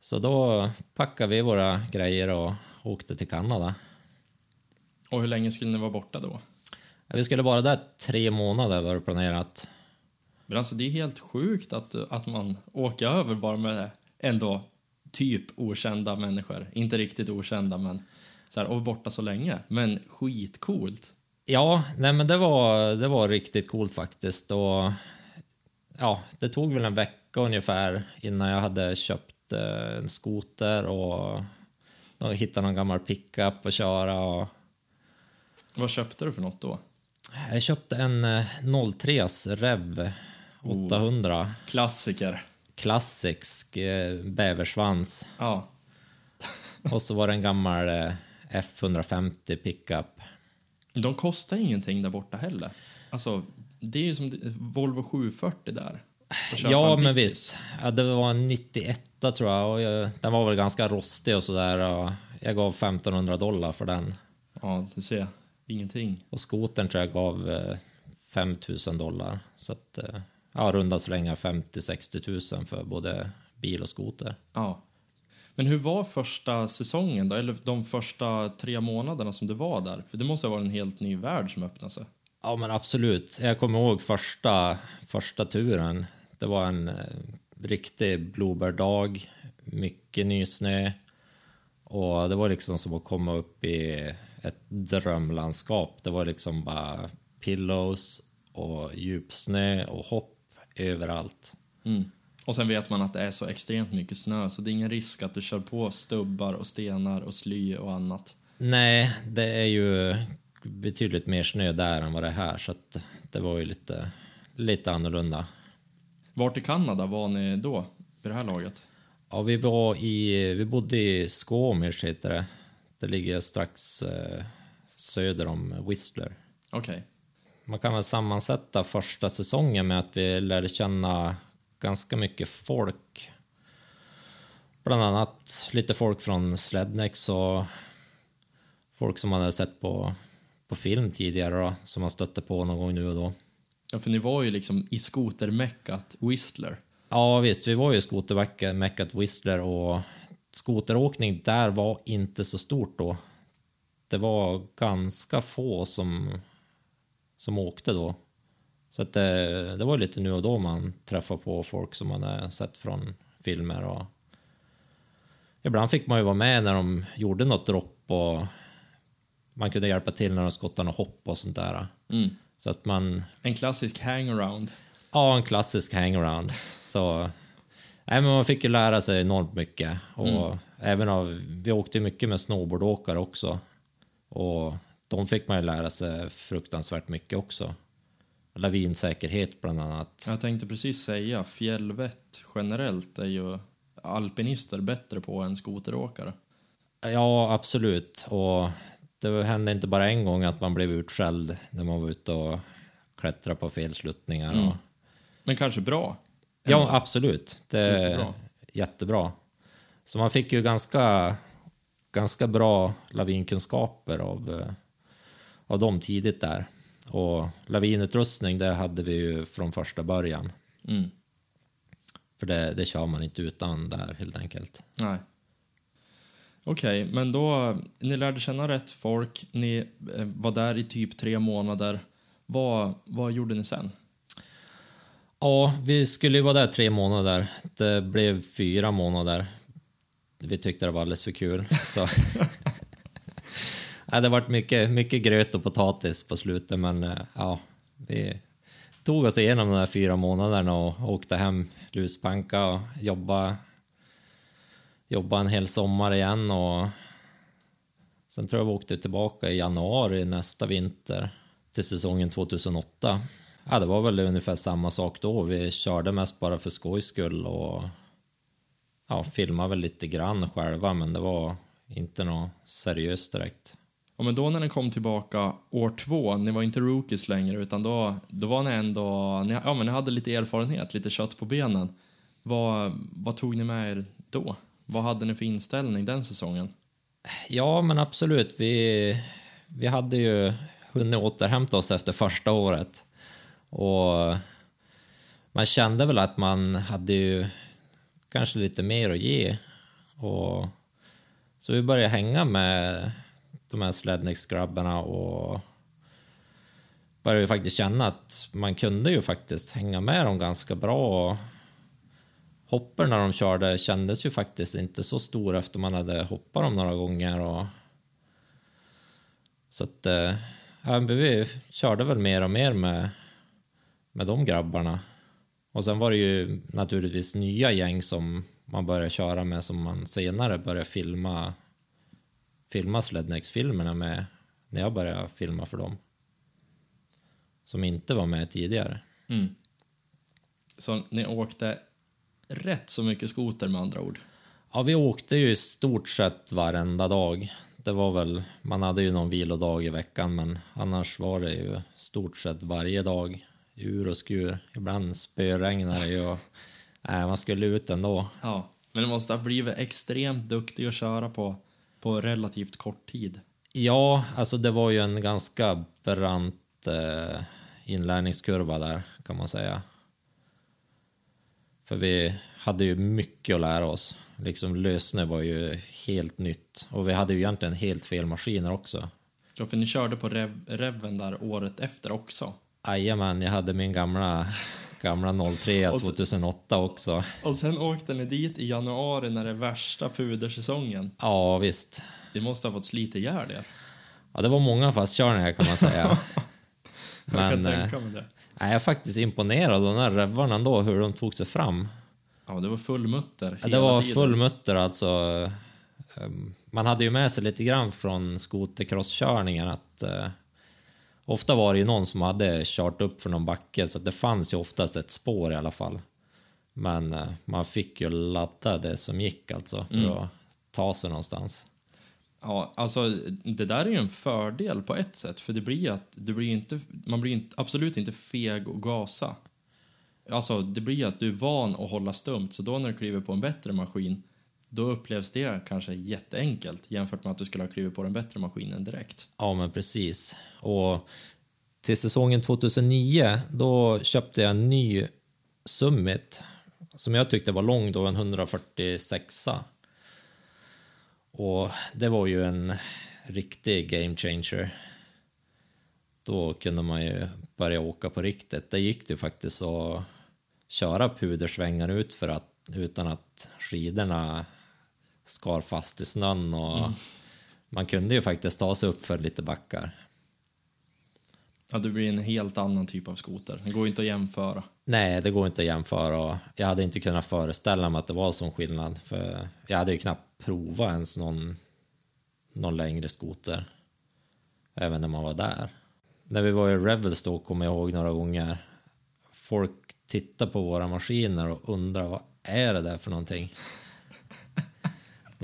Så då packade vi våra grejer och åkte till Kanada. Och hur länge skulle ni vara borta då? Vi skulle vara där tre månader var det planerat. Men alltså det är helt sjukt att, att man åker över bara med ändå typ okända människor. Inte riktigt okända men så här, och borta så länge. Men skitcoolt. Ja, nej men det var, det var riktigt coolt faktiskt. Och, ja, det tog väl en vecka ungefär innan jag hade köpt eh, en skoter och, hittat någon gammal pickup att köra. Och, Vad köpte du för något då? jag köpte en eh, 03s Rev 800. Klassiker. Klassisk eh, bäversvans. Ja. Och så var det en gammal eh, F150 pickup. De kostar ingenting där borta heller. Alltså, det är ju som Volvo 740 där. Ja, en men visst. Ja, det var en 91 tror jag och jag, den var väl ganska rostig och sådär. Jag gav 1500 dollar för den. Ja, du ser. Ingenting. Och skotern tror jag gav eh, 5000 dollar. Så att, eh, ja, rundat slänga 50-60 000 för både bil och skoter. Ja. Men hur var första säsongen då? Eller de första tre månaderna som du var där? För det måste ha varit en helt ny värld som öppnade sig. Ja, men absolut. Jag kommer ihåg första, första turen. Det var en eh, riktig blåbärdag, mycket nysnö. Och det var liksom som att komma upp i ett drömlandskap. Det var liksom bara pillows och djupsnö och hopp överallt. Mm. Och sen vet man att det är så extremt mycket snö så det är ingen risk att du kör på stubbar och stenar och sly och annat. Nej, det är ju betydligt mer snö där än vad det är här så att det var ju lite, lite annorlunda. Vart i Kanada var ni då, vid det här laget? Ja, vi var i, vi bodde i Squamish heter det. Det ligger strax eh, söder om Whistler. Okej. Man kan väl sammansätta första säsongen med att vi lärde känna ganska mycket folk. Bland annat lite folk från Slednex och folk som man hade sett på, på film tidigare då, som man stötte på någon gång nu och då. Ja, för ni var ju liksom i skotermeckat Whistler. Ja visst, vi var ju skotermeckat Whistler och skoteråkning där var inte så stort då. Det var ganska få som, som åkte då. Så att det, det var lite nu och då man träffade på folk som man hade sett från filmer och ibland fick man ju vara med när de gjorde något dropp och man kunde hjälpa till när de skottade något hopp och sånt där. Mm. Så att man En klassisk hangaround. Ja, en klassisk hangaround. Så, nej, men man fick ju lära sig enormt mycket. Och även av, vi åkte mycket med snowboardåkare också. Och de fick man ju lära sig fruktansvärt mycket också. Lavinsäkerhet bland annat. Jag tänkte precis säga, fjällvett generellt är ju alpinister bättre på än skoteråkare. Ja, absolut. Och det hände inte bara en gång att man blev utskälld när man var ute och klättrade på fel sluttningar. Och, Men kanske bra. Ja, absolut. Det är Superbra. jättebra. Så man fick ju ganska, ganska bra lavinkunskaper av, eh, av dem tidigt där. Och lavinutrustning, det hade vi ju från första början. Mm. För det, det kör man inte utan där helt enkelt. Nej. Okej, men då, ni lärde känna rätt folk, ni eh, var där i typ tre månader. Vad, vad gjorde ni sen? Ja, vi skulle ju vara där tre månader. Det blev fyra månader. Vi tyckte det var alldeles för kul. Så. ja, det varit mycket, mycket gröt och potatis på slutet, men eh, ja, vi tog oss igenom de där fyra månaderna och åkte hem luspanka och jobba, jobba en hel sommar igen och sen tror jag vi åkte tillbaka i januari nästa vinter till säsongen 2008. Ja, det var väl ungefär samma sak då. Vi körde mest bara för skojs skull och ja, filmade väl lite grann själva, men det var inte något seriöst direkt. Ja, men då när ni kom tillbaka år två, ni var inte rookies längre utan då, då var ni ändå, ni, ja men ni hade lite erfarenhet, lite kött på benen. Vad, vad tog ni med er då? Vad hade ni för inställning den säsongen? Ja, men absolut. Vi, vi hade ju hunnit återhämta oss efter första året. Och man kände väl att man hade ju kanske lite mer att ge Och, så vi började hänga med de här Slednex-grabbarna och började ju faktiskt känna att man kunde ju faktiskt hänga med dem ganska bra. Och hoppen när de körde kändes ju faktiskt inte så stor efter man hade hoppat dem några gånger. Och... Så att eh, ja, vi körde väl mer och mer med, med de grabbarna. Och sen var det ju naturligtvis nya gäng som man började köra med som man senare började filma filma Slednex-filmerna med när jag började filma för dem. Som inte var med tidigare. Mm. Så ni åkte rätt så mycket skoter med andra ord? Ja, vi åkte ju i stort sett varenda dag. Det var väl, man hade ju någon vilodag i veckan men annars var det ju stort sett varje dag. Ur och skur. Ibland spöregnade det ju och nej, man skulle ut ändå. Ja, men det måste ha blivit extremt duktig att köra på, på relativt kort tid. Ja, alltså det var ju en ganska brant eh, inlärningskurva där kan man säga. För vi hade ju mycket att lära oss. Liksom Lösne var ju helt nytt och vi hade ju egentligen helt fel maskiner också. Ja, för ni körde på rev, Reven där året efter också. Jajamän, jag hade min gamla, gamla 03 Och så- 2008 också. Och sen åkte ni dit i januari när det är värsta pudersäsongen. Ja, visst. Det måste ha fått slita ihjäl er. Ja, det var många fastkörningar kan man säga. Jag kan Men eh, det. jag är faktiskt imponerad av de här revarna ändå, hur de tog sig fram. Ja, det var full mutter hela det var tiden. full mutter alltså. Ehm, Man hade ju med sig lite grann från skotercrosskörningen att eh, ofta var det ju någon som hade kört upp för någon backe så det fanns ju oftast ett spår i alla fall. Men eh, man fick ju ladda det som gick alltså för att ta sig någonstans. Ja, alltså det där är ju en fördel på ett sätt för det blir att du blir inte, man blir inte, absolut inte feg och gasa. Alltså det blir att du är van att hålla stumt så då när du kliver på en bättre maskin då upplevs det kanske jätteenkelt jämfört med att du skulle ha klivit på den bättre maskinen direkt. Ja, men precis. Och till säsongen 2009, då köpte jag en ny Summit som jag tyckte var lång då, en 146 Och det var ju en riktig game changer. Då kunde man ju börja åka på riktigt. Det gick ju faktiskt att köra pudersvängar ut för att, utan att skidorna skar fast i snön och man kunde ju faktiskt ta sig upp för lite backar. Ja, det blir en helt annan typ av skoter. Det går inte att jämföra. Nej, det går inte att jämföra och jag hade inte kunnat föreställa mig att det var sån skillnad för jag hade ju knappt provat ens någon, någon längre skoter även när man var där. När vi var i Revels då kommer jag ihåg några gånger folk tittar på våra maskiner och undrar vad är det där för någonting?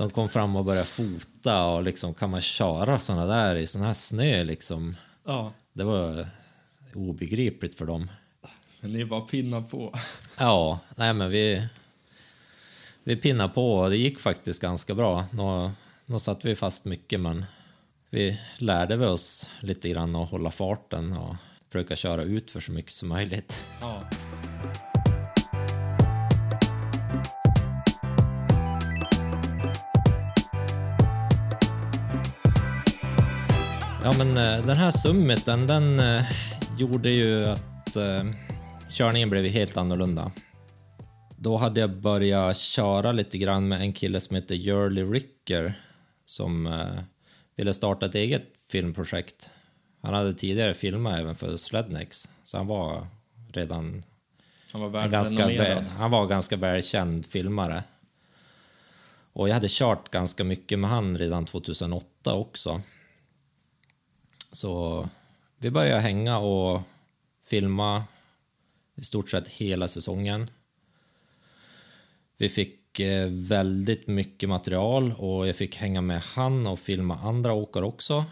De kom fram och började fota och liksom kan man köra såna där i sån här snö liksom? Ja. Det var obegripligt för dem. Men ni bara pinnar på. Ja, nej men vi, vi pinnade på och det gick faktiskt ganska bra. Nå, nå satt vi fast mycket men vi lärde vi oss lite grann att hålla farten och försöka köra ut för så mycket som möjligt. Ja. Ja men eh, den här summiten den eh, gjorde ju att eh, körningen blev helt annorlunda. Då hade jag börjat köra lite grann med en kille som heter Jurley Ricker som ville starta ett eget filmprojekt. Han hade tidigare filmat även för Slednex, så han var redan Han var en ganska, väl, han var ganska välkänd filmare. Och jag hade kört ganska mycket med han redan 2008 också. Så vi började hänga och filma i stort sett hela säsongen. Vi fick eh, väldigt mycket material och jag fick hänga med han och filma andra åkare också.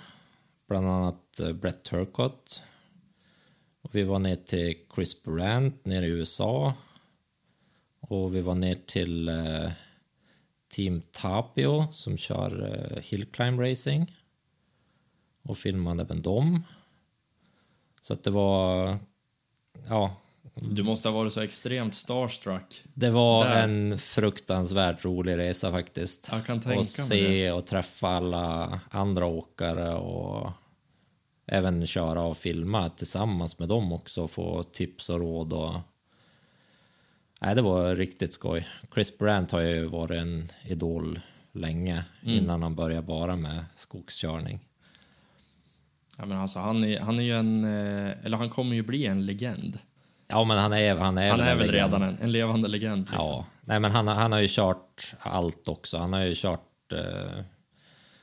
Bland annat eh, Brett Turcott. Och vi var ner till Chris Brandt nere i USA. Och vi var ner till eh, Team Tapio som kör Hill Hillclimb Racing. Och filmade med dem. Så att det var ja, Du måste ha varit så extremt starstruck. Det var Där. en fruktansvärt rolig resa faktiskt. Jag kan tänka mig och se det. och träffa alla andra åkare och även köra och filma tillsammans med dem också och få tips och råd och Nej, det var riktigt skoj. Chris Brandt har ju varit en idol länge Mm. innan han började bara med skogskörning. Ja, men alltså, han, är, han är ju en... eh, Eller han kommer ju bli en legend. Ja, men han är, han är, Han är väl legend. redan en, en levande legend. Liksom. Ja, nej men han, han har ju kört allt också. Han har ju kört eh,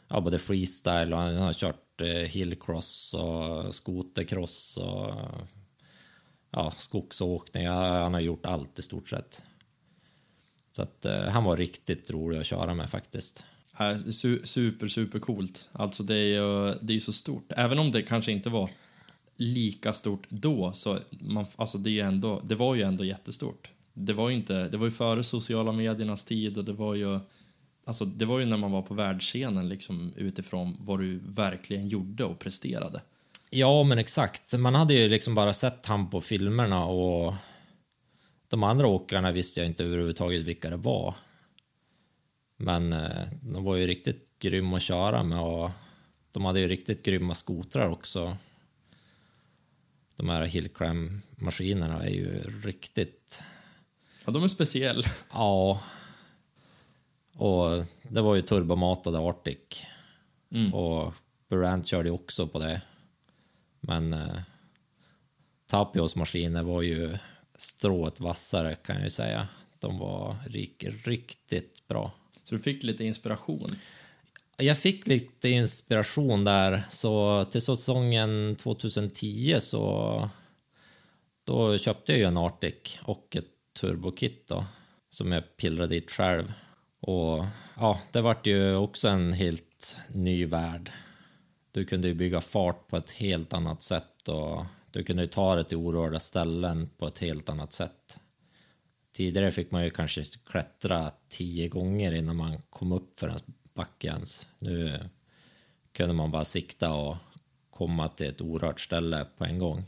ja, både freestyle och han har kört eh, hillcross och skotercross och ja, skogsåkning. Han har gjort allt i stort sett. Så att eh, han var riktigt rolig att köra med faktiskt är su, super, super coolt. Alltså det är ju det är så stort. Även om det kanske inte var lika stort då, så man, alltså det, är ju ändå, det var ju ändå jättestort. Det var ju inte, det var ju före sociala mediernas tid och det var ju, alltså det var ju när man var på världsscenen liksom utifrån vad du verkligen gjorde och presterade. Ja, men exakt. Man hade ju liksom bara sett han på filmerna och de andra åkarna visste jag inte överhuvudtaget vilka det var. Men eh, de var ju riktigt grymma att köra med och de hade ju riktigt grymma skotrar också. De här Hillclimb-maskinerna är ju riktigt... Ja, de är speciell. Ja. Och det var ju turbomatade Arctic. Mm. Och Burant körde ju också på det. Men eh, Tapios maskiner var ju strået vassare kan jag ju säga. De var rik, riktigt bra. Så du fick lite inspiration. Jag fick lite inspiration där, så till säsongen 2010 så då köpte jag ju en Arctic och ett turbokit då, som jag pillrade dit själv. Och ja, det vart ju också en helt ny värld. Du kunde ju bygga fart på ett helt annat sätt och du kunde ju ta det till orörda ställen på ett helt annat sätt. Tidigare fick man ju kanske klättra tio gånger innan man kom upp för en backe ens. Nu kunde man bara sikta och komma till ett orört ställe på en gång.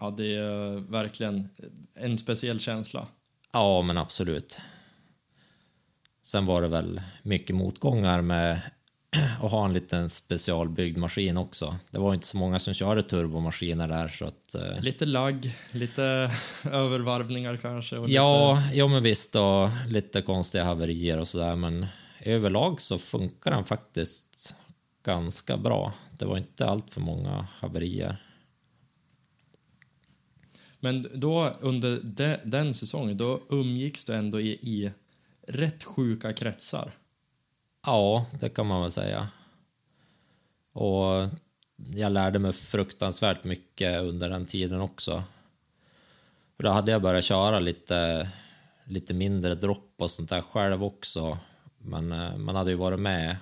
Ja, det är verkligen en speciell känsla. Ja, men absolut. Sen var det väl mycket motgångar med att ha en liten specialbyggd maskin också. Det var inte så många som körde turbomaskiner där så att... eh, Lite lagg, lite övervarvningar kanske. Och Ja, ja men visst och lite konstiga haverier och sådär men överlag så funkar den faktiskt ganska bra. Det var inte allt för många haverier. Men då under de, den säsongen, då umgicks du ändå i, i rätt sjuka kretsar. Ja, det kan man väl säga. Och jag lärde mig fruktansvärt mycket under den tiden också. För då hade jag börjat köra lite, lite mindre dropp och sånt där själv också. Men eh, man hade ju varit med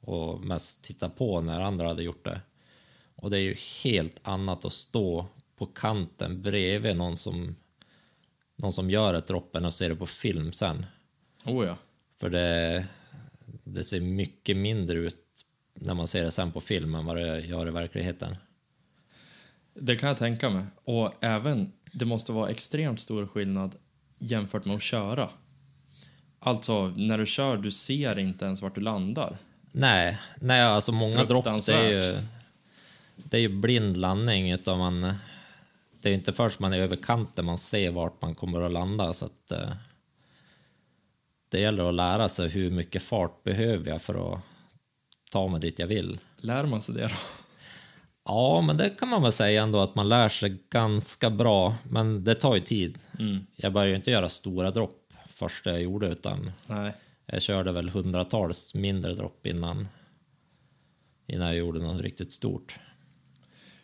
och mest tittat på när andra hade gjort det. Och det är ju helt annat att stå på kanten bredvid någon som, någon som gör ett dropp än att se det på film sen. Oh ja. För det, det ser mycket mindre ut när man ser det sen på film än vad det gör i verkligheten. Det kan jag tänka mig. Och även, det måste vara extremt stor skillnad jämfört med att köra. Alltså, när du kör, du ser inte ens vart du landar. Nej, nej alltså många dropp det är ju, det är ju blind landning utan man, det är ju inte först man är över kanten man ser vart man kommer att landa så att eh, det gäller att lära sig hur mycket fart behöver jag för att ta mig dit jag vill. Lär man sig det då? Ja, men det kan man väl säga ändå att man lär sig ganska bra, men det tar ju tid. Mm. Jag började ju inte göra stora dropp första jag gjorde, utan Nej. jag körde väl hundratals mindre dropp innan, innan jag gjorde något riktigt stort.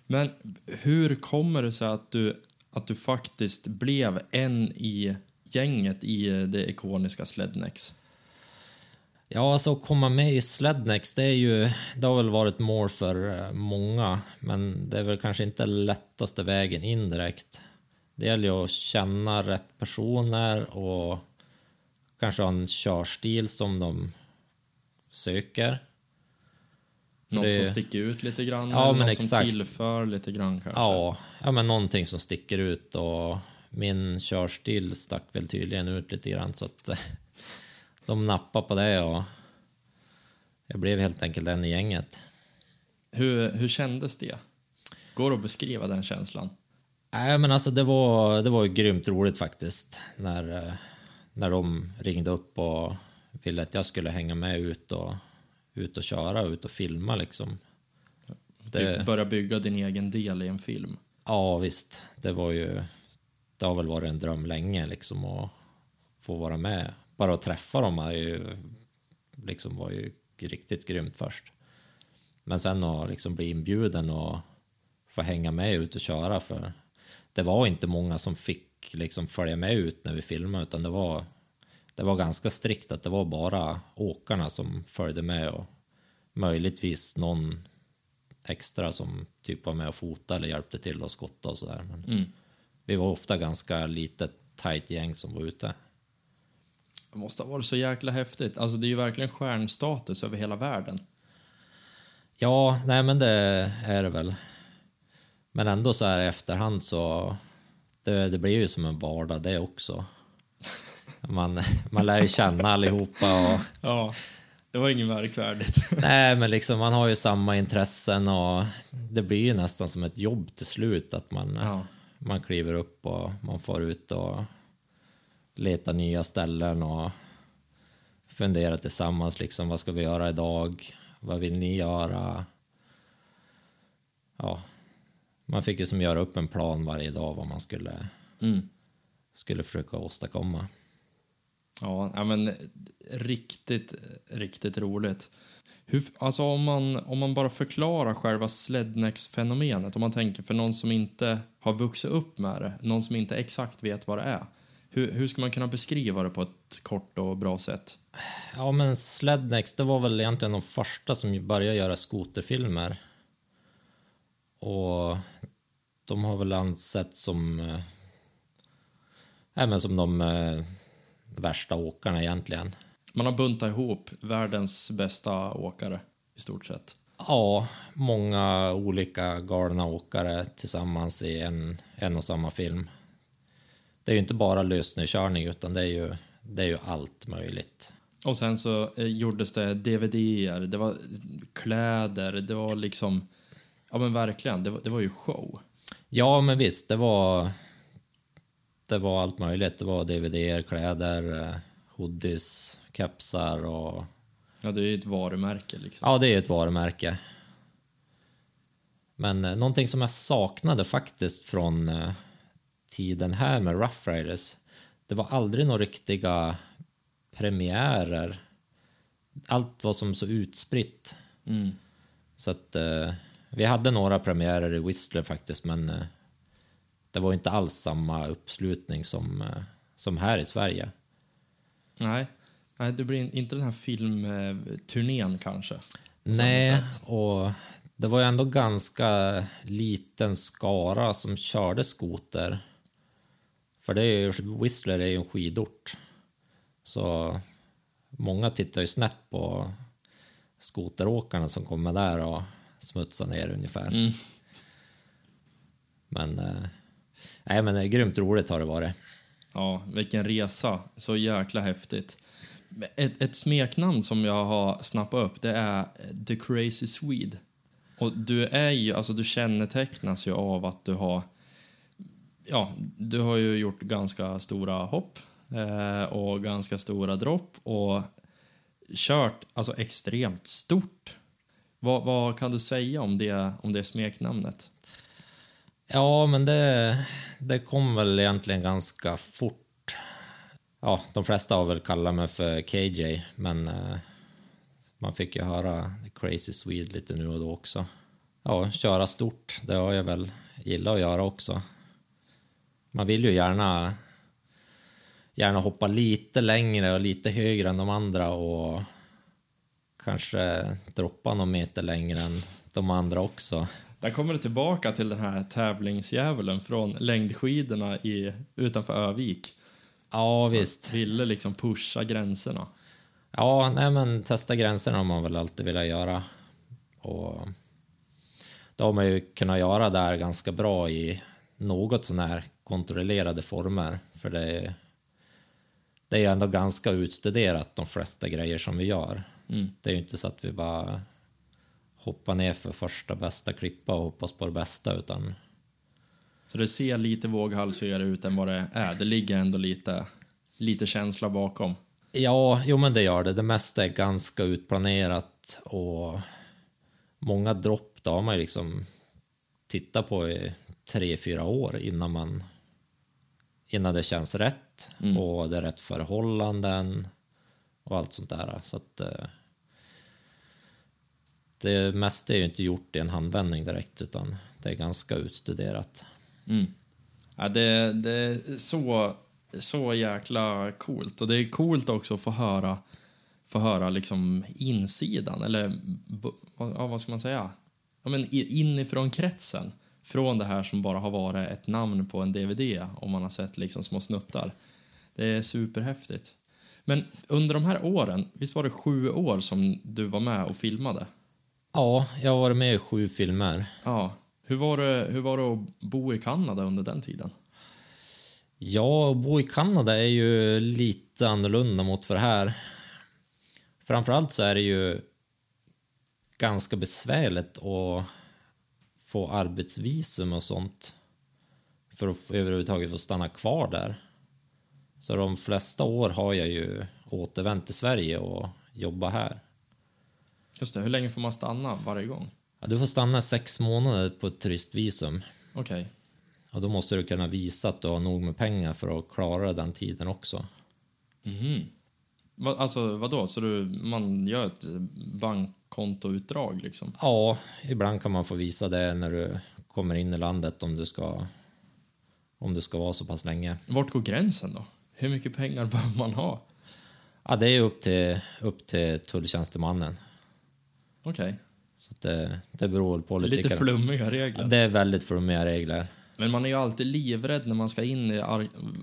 Men hur kommer det sig att du, att du faktiskt blev en i gänget i det ikoniska Slednex? Ja, alltså att komma med i Slednex, det är ju, det har väl varit mål för eh, många, men det är väl kanske inte lättaste vägen in direkt. Det gäller ju att känna rätt personer och kanske ha en körstil som de söker. Något Det- som sticker ut lite grann, Ja, något som tillför lite grann kanske. Ja, ja, men någonting som sticker ut och min körstil stack väl tydligen ut lite grann så att de nappade på det och jag blev helt enkelt en i gänget. Hur, hur kändes det? Går det att beskriva den känslan? Nej, men alltså det var, det var ju grymt roligt faktiskt när, när de ringde upp och ville att jag skulle hänga med ut och, ut och köra och ut och filma liksom. Det- Typ börja bygga din egen del i en film. Ja, visst. Det var ju... Det har väl varit en dröm länge liksom att få vara med. Bara att träffa dem är ju, liksom var ju riktigt grymt först. Men sen att liksom bli inbjuden och få hänga med ut och köra för det var inte många som fick liksom följa med ut när vi filmade utan det var, det var ganska strikt att det var bara åkarna som följde med och möjligtvis någon extra som typ var med och fotade eller hjälpte till att skotta och sådär. Men Mm vi var ofta ganska litet tajt gäng som var ute. Det måste ha varit så jäkla häftigt. Alltså det är ju verkligen stjärnstatus över hela världen. Ja, nej men det är det väl. Men ändå så här i efterhand så det, det blir ju som en vardag det också. Man, man lär ju känna allihopa och Ja, det var inget märkvärdigt. nej men liksom man har ju samma intressen och det blir ju nästan som ett jobb till slut att man, Ja. Man kliver upp och man får ut och letar nya ställen och funderar tillsammans liksom vad ska vi göra idag? Vad vill ni göra? Ja, man fick ju som göra upp en plan varje dag vad man skulle, Mm. skulle försöka åstadkomma. Ja, men riktigt, riktigt roligt. Hur, alltså om man, om man bara förklarar själva slednex-fenomenet, om man tänker för någon som inte har vuxit upp med det, någon som inte exakt vet vad det är. Hur, hur ska man kunna beskriva det på ett kort och bra sätt? Ja, men Slednex, det var väl egentligen de första som började göra skoterfilmer. Och de har väl ansetts som, äh, men som de äh, värsta åkarna egentligen. Man har buntat ihop världens bästa åkare, i stort sett. Ja, många olika galna åkare tillsammans i en, en och samma film. Det är ju inte bara lössnökörning utan det är ju, det är ju allt möjligt. Och sen så eh, gjordes det DVD-er, det var kläder, det var liksom... Ja men verkligen, det var, det var ju show. Ja, men visst, det var... Det var allt möjligt. Det var dvd kläder, eh, hoodies, kepsar och... Ja, det är ju ett varumärke liksom. Ja, det är ett varumärke. Men eh, någonting som jag saknade faktiskt från eh, tiden här med Rough Riders, det var aldrig några riktiga premiärer. Allt var som så utspritt. Mm. Så att eh, vi hade några premiärer i Whistler faktiskt, men eh, det var inte alls samma uppslutning som, eh, som här i Sverige. Nej. Nej, det blir inte den här filmturnén kanske. Nej, och det var ju ändå ganska liten skara som körde skoter. För det är ju, Whistler är ju en skidort. Så många tittar ju snett på skoteråkarna som kommer där och smutsar ner ungefär. Mm. Men, eh, nej men det är grymt roligt har det varit. Ja, vilken resa. Så jäkla häftigt. Ett, ett smeknamn som jag har snappat upp, det är The Crazy Swede. Och du är ju, alltså du kännetecknas ju av att du har, ja, du har ju gjort ganska stora hopp eh, och ganska stora dropp och kört alltså extremt stort. Vad, vad kan du säga om det, om det smeknamnet? Ja, men det, det kom väl egentligen ganska fort. Ja, de flesta har väl kallat mig för KJ, men eh, man fick ju höra The Crazy Swede lite nu och då också. Ja, köra stort, det har jag väl gillat att göra också. Man vill ju gärna, gärna hoppa lite längre och lite högre än de andra och kanske droppa någon meter längre än de andra också. Där kommer du tillbaka till den här tävlingsdjävulen från längdskidorna i, utanför Övik. Ja, visst. Ville liksom pusha gränserna. Ja, nej men testa gränserna har man väl alltid velat göra. Och det har man ju kunnat göra där ganska bra i något sån här kontrollerade former. För det är, det är ändå ganska utstuderat de flesta grejer som vi gör. Mm. Det är ju inte så att vi bara hoppar ner för första bästa klippa och hoppas på det bästa utan Så det ser lite våghalsigare ut än vad det är. Det ligger ändå lite, lite känsla bakom. Ja, jo men det gör det. Det mesta är ganska utplanerat och många dropp då har man liksom tittat på i tre, fyra år innan man innan det känns rätt Mm. och det är rätt förhållanden och allt sånt där. Så att eh, det mesta är ju inte gjort i en handvändning direkt utan det är ganska utstuderat. Mm. Ja, det, det är så, så jäkla coolt. Och det är coolt också att få höra, få höra liksom insidan, eller vad- ja, vad ska man säga? Ja, men inifrån kretsen. Från det här som bara har varit ett namn på en DVD, om man har sett liksom små snuttar. Det är superhäftigt. Men under de här åren, visst var det sju år som du var med och filmade? Ja, jag har varit med i sju filmer. Ja. Hur var det, hur var det att bo i Kanada under den tiden? Ja, att bo i Kanada är ju lite annorlunda mot för här. Framförallt så är det ju ganska besvärligt att få arbetsvisum och sånt för att överhuvudtaget få stanna kvar där. Så de flesta år har jag ju återvänt till Sverige och jobbat här. Just det, hur länge får man stanna varje gång? Ja, du får stanna sex månader på ett turistvisum Okej. och då måste du kunna visa att du har nog med pengar för att klara den tiden också. Mhm. Va, alltså vadå, så du, man gör ett bankkontoutdrag liksom? Ja, ibland kan man få visa det när du kommer in i landet om du ska, om du ska vara så pass länge. Vart går gränsen då? Hur mycket pengar behöver man ha? Ja, det är upp till, upp till tulltjänstemannen. Okej. Så att det, det beror på lite. Lite flummiga regler. Det är väldigt flummiga regler. Men man är ju alltid livrädd när man ska in i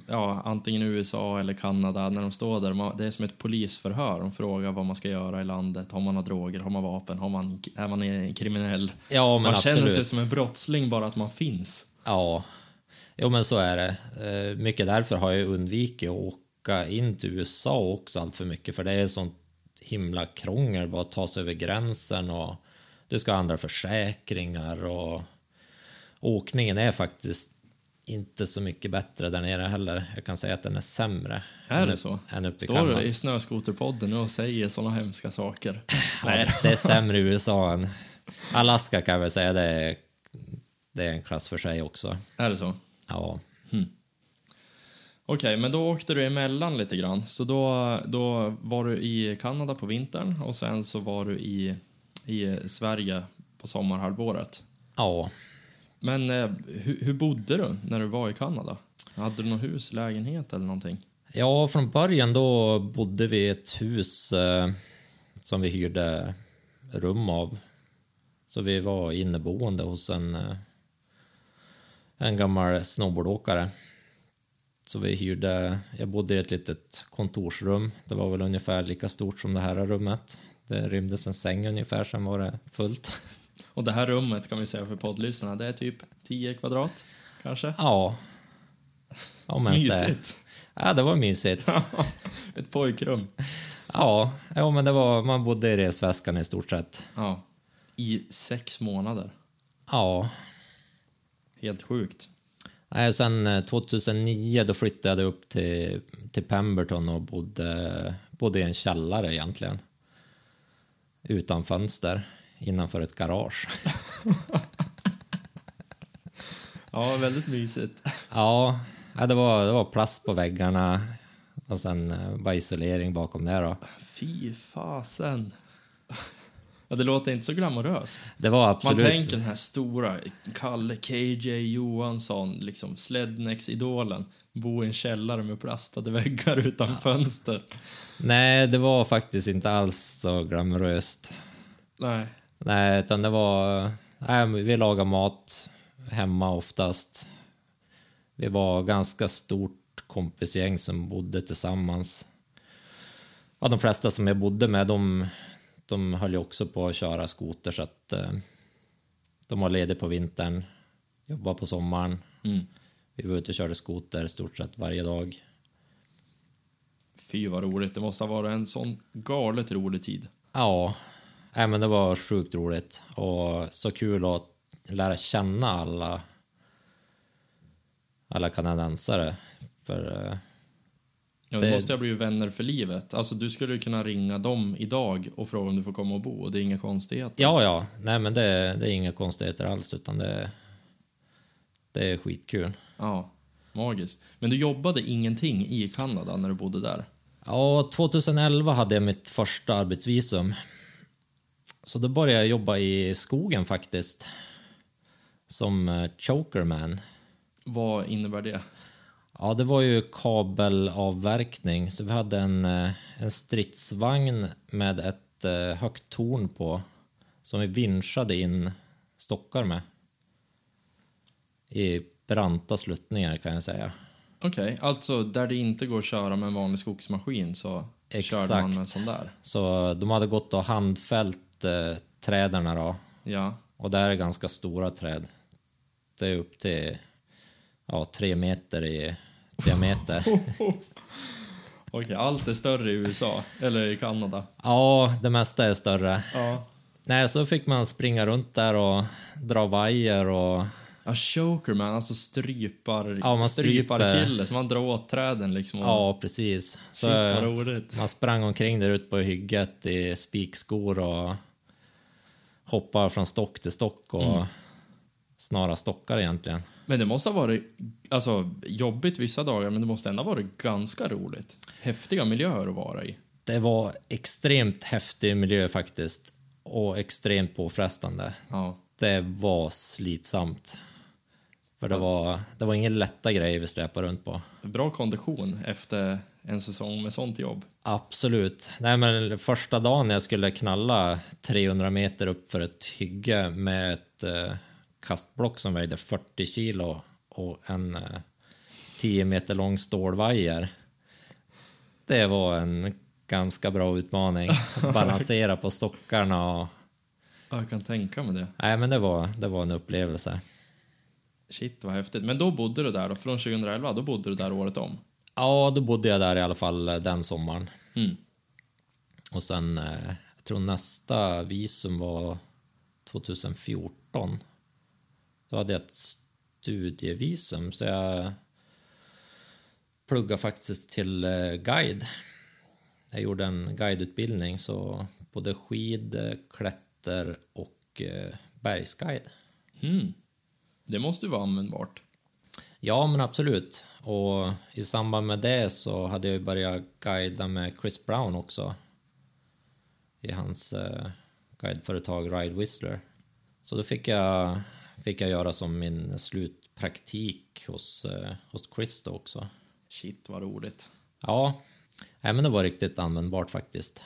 ja, antingen USA eller Kanada när de står där. Det är som ett polisförhör. De frågar vad man ska göra i landet. Har man några droger? Har man vapen? Har man, är man en kriminell? Ja, men man absolut. känner sig som en brottsling bara att man finns. Ja, jo men så är det. Eh, Mycket därför har jag undvikit att åka in till USA också allt för mycket för det är sånt himla krångel bara att ta sig över gränsen och du ska ha andra försäkringar och åkningen är faktiskt inte så mycket bättre där nere heller. Jag kan säga att den är sämre. Är än det så? Än uppe i Står Kanada. du i Snöskoterpodden och säger såna hemska saker? Ja, det är sämre i USA än Alaska kan jag väl säga. Det är, det är en klass för sig också. Är det så? Ja, Okej, men då åkte du emellan lite grann. Så då, då var du i Kanada på vintern och sen så var du i, i Sverige på sommarhalvåret. ja. Men eh, hur, hur bodde du när du var i Kanada? Hade du något hus, lägenhet eller någonting? Ja, från början då bodde vi i ett hus eh, som vi hyrde rum av. Så vi var inneboende hos en, eh, en gammal snowboardåkare. Så vi hyrde, jag bodde i ett litet kontorsrum. Det var väl ungefär lika stort som det här rummet. Det rymdes en säng ungefär, sen var det fullt. Och det här rummet kan vi säga för poddlyssnarna, det är typ 10 kvadrat, kanske? Ja. ja men det, Mysigt! ja, det var mysigt. Ett pojkrum. Ja, ja men det var, man bodde i resväskan i stort sett. Ja. I sex månader. Ja, Helt sjukt. Nej, sen eh, 2009 då flyttade jag upp till, till Pemberton och bodde, bodde i en källare egentligen. Utan fönster, innanför ett garage. Ja, väldigt mysigt. ja, ja, det var, det var plast på väggarna och sen eh, bara isolering bakom det då. Fy fasen. Ja, det låter inte så glamoröst. Det var Man absolut... tänker den här stora Kalle KJ Johansson, liksom Slednex-idolen, bo i en källare med plastade väggar utan fönster. Nej, det var faktiskt inte alls så glamoröst. Nej. Nej, utan det var... Nej, vi lagade mat hemma oftast. Vi var ganska stort kompisgäng som bodde tillsammans. Ja, de flesta som jag bodde med, de de höll ju också på att köra skoter så att eh, de var lediga på vintern, jobbade på sommaren. Mm. Vi var ute och körde skoter stort sett varje dag. Fy vad roligt. Det måste ha varit en sån galet rolig tid. Ja, nej, men det var sjukt roligt och så kul att lära känna alla alla kanadensare. För eh, Ja, det, Det- måste ha blivit vänner för livet. Alltså, du skulle kunna ringa dem idag och fråga om du får komma och bo. och Det är inga konstigheter. ja, ja, nej men det, det är inga konstigheter alls utan det, det är skitkul. Ja, magiskt. Men du jobbade ingenting i Kanada när du bodde där? Ja, 2011 hade jag mitt första arbetsvisum. Så då började jag jobba i skogen faktiskt. Som eh, chokerman. Vad innebär det? Ja, det var ju kabelavverkning, så vi hade en, eh, en stridsvagn med ett eh, högt torn på som vi vinschade in stockar med. I branta sluttningar kan jag säga. Okej, alltså där det inte går att köra med en vanlig skogsmaskin så Exakt. körde man med en sån där? Så de hade gått och handfällt eh, träden då. Ja. Och det här är ganska stora träd. Det är upp till ja, tre meter i diameter. Okej, allt är större i USA, eller i Kanada. ja, det mesta är större. Ja. Nej, så fick man springa runt där och dra vajer och Ja, chokerman, alltså strypar, Ja, man strypar kille, så man drar åt träden liksom. Och, ja, precis. Så Shit, man sprang omkring där ute på hygget i spikskor och hoppade från stock till stock och Mm. snara stockar egentligen. Men det måste ha varit alltså, jobbigt vissa dagar, men det måste ändå ha varit ganska roligt. Häftiga miljöer att vara i. Det var extremt häftig miljö faktiskt och extremt påfrestande. Ja. Det var slitsamt. För det var, det var ingen lätta grejer vi släpade runt på. Bra kondition efter en säsong med sånt jobb. Absolut. Nej, men första dagen jag skulle knalla 300 meter upp för ett hygge med ett eh, kastblock som vägde 40 kilo och en eh, 10 meter lång stålvajer. Det var en ganska bra utmaning. Balansera på stockarna och... Ja, Jag kan tänka mig det. Nej, men det var, det var en upplevelse. Shit, vad häftigt. Men då bodde du där då, från 2011, då bodde du där året om? Ja, då bodde jag där i alla fall eh, den sommaren. Mm. Och sen, eh, jag tror nästa visum var 2014. Då hade jag ett studievisum, så jag pluggade faktiskt till eh, guide. Jag gjorde en guideutbildning, så både skid, klätter och eh, bergsguide. Mm. Det måste ju vara användbart. Ja, men absolut. Och i samband med det så hade jag börjat guida med Chris Brown också. I hans eh, guideföretag Ride Whistler. Så då fick jag, fick jag göra som min slutpraktik hos, eh, hos Chris då också. Shit, vad roligt. Ja, nej, men det var riktigt användbart faktiskt.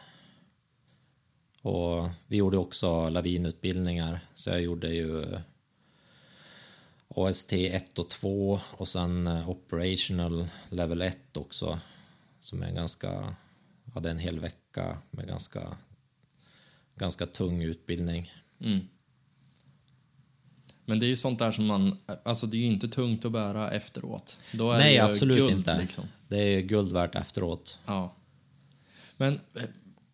Och vi gjorde också lavinutbildningar, så jag gjorde ju eh, AST 1 och 2 och sen eh, Operational Level 1 också. Som är ganska, hade en hel vecka med ganska, ganska tung utbildning. Mm. Men det är ju sånt där som man... Alltså det är ju inte tungt att bära efteråt. Då är Nej, det absolut guld, inte. Liksom. Det är guld värt efteråt. Ja. Men eh,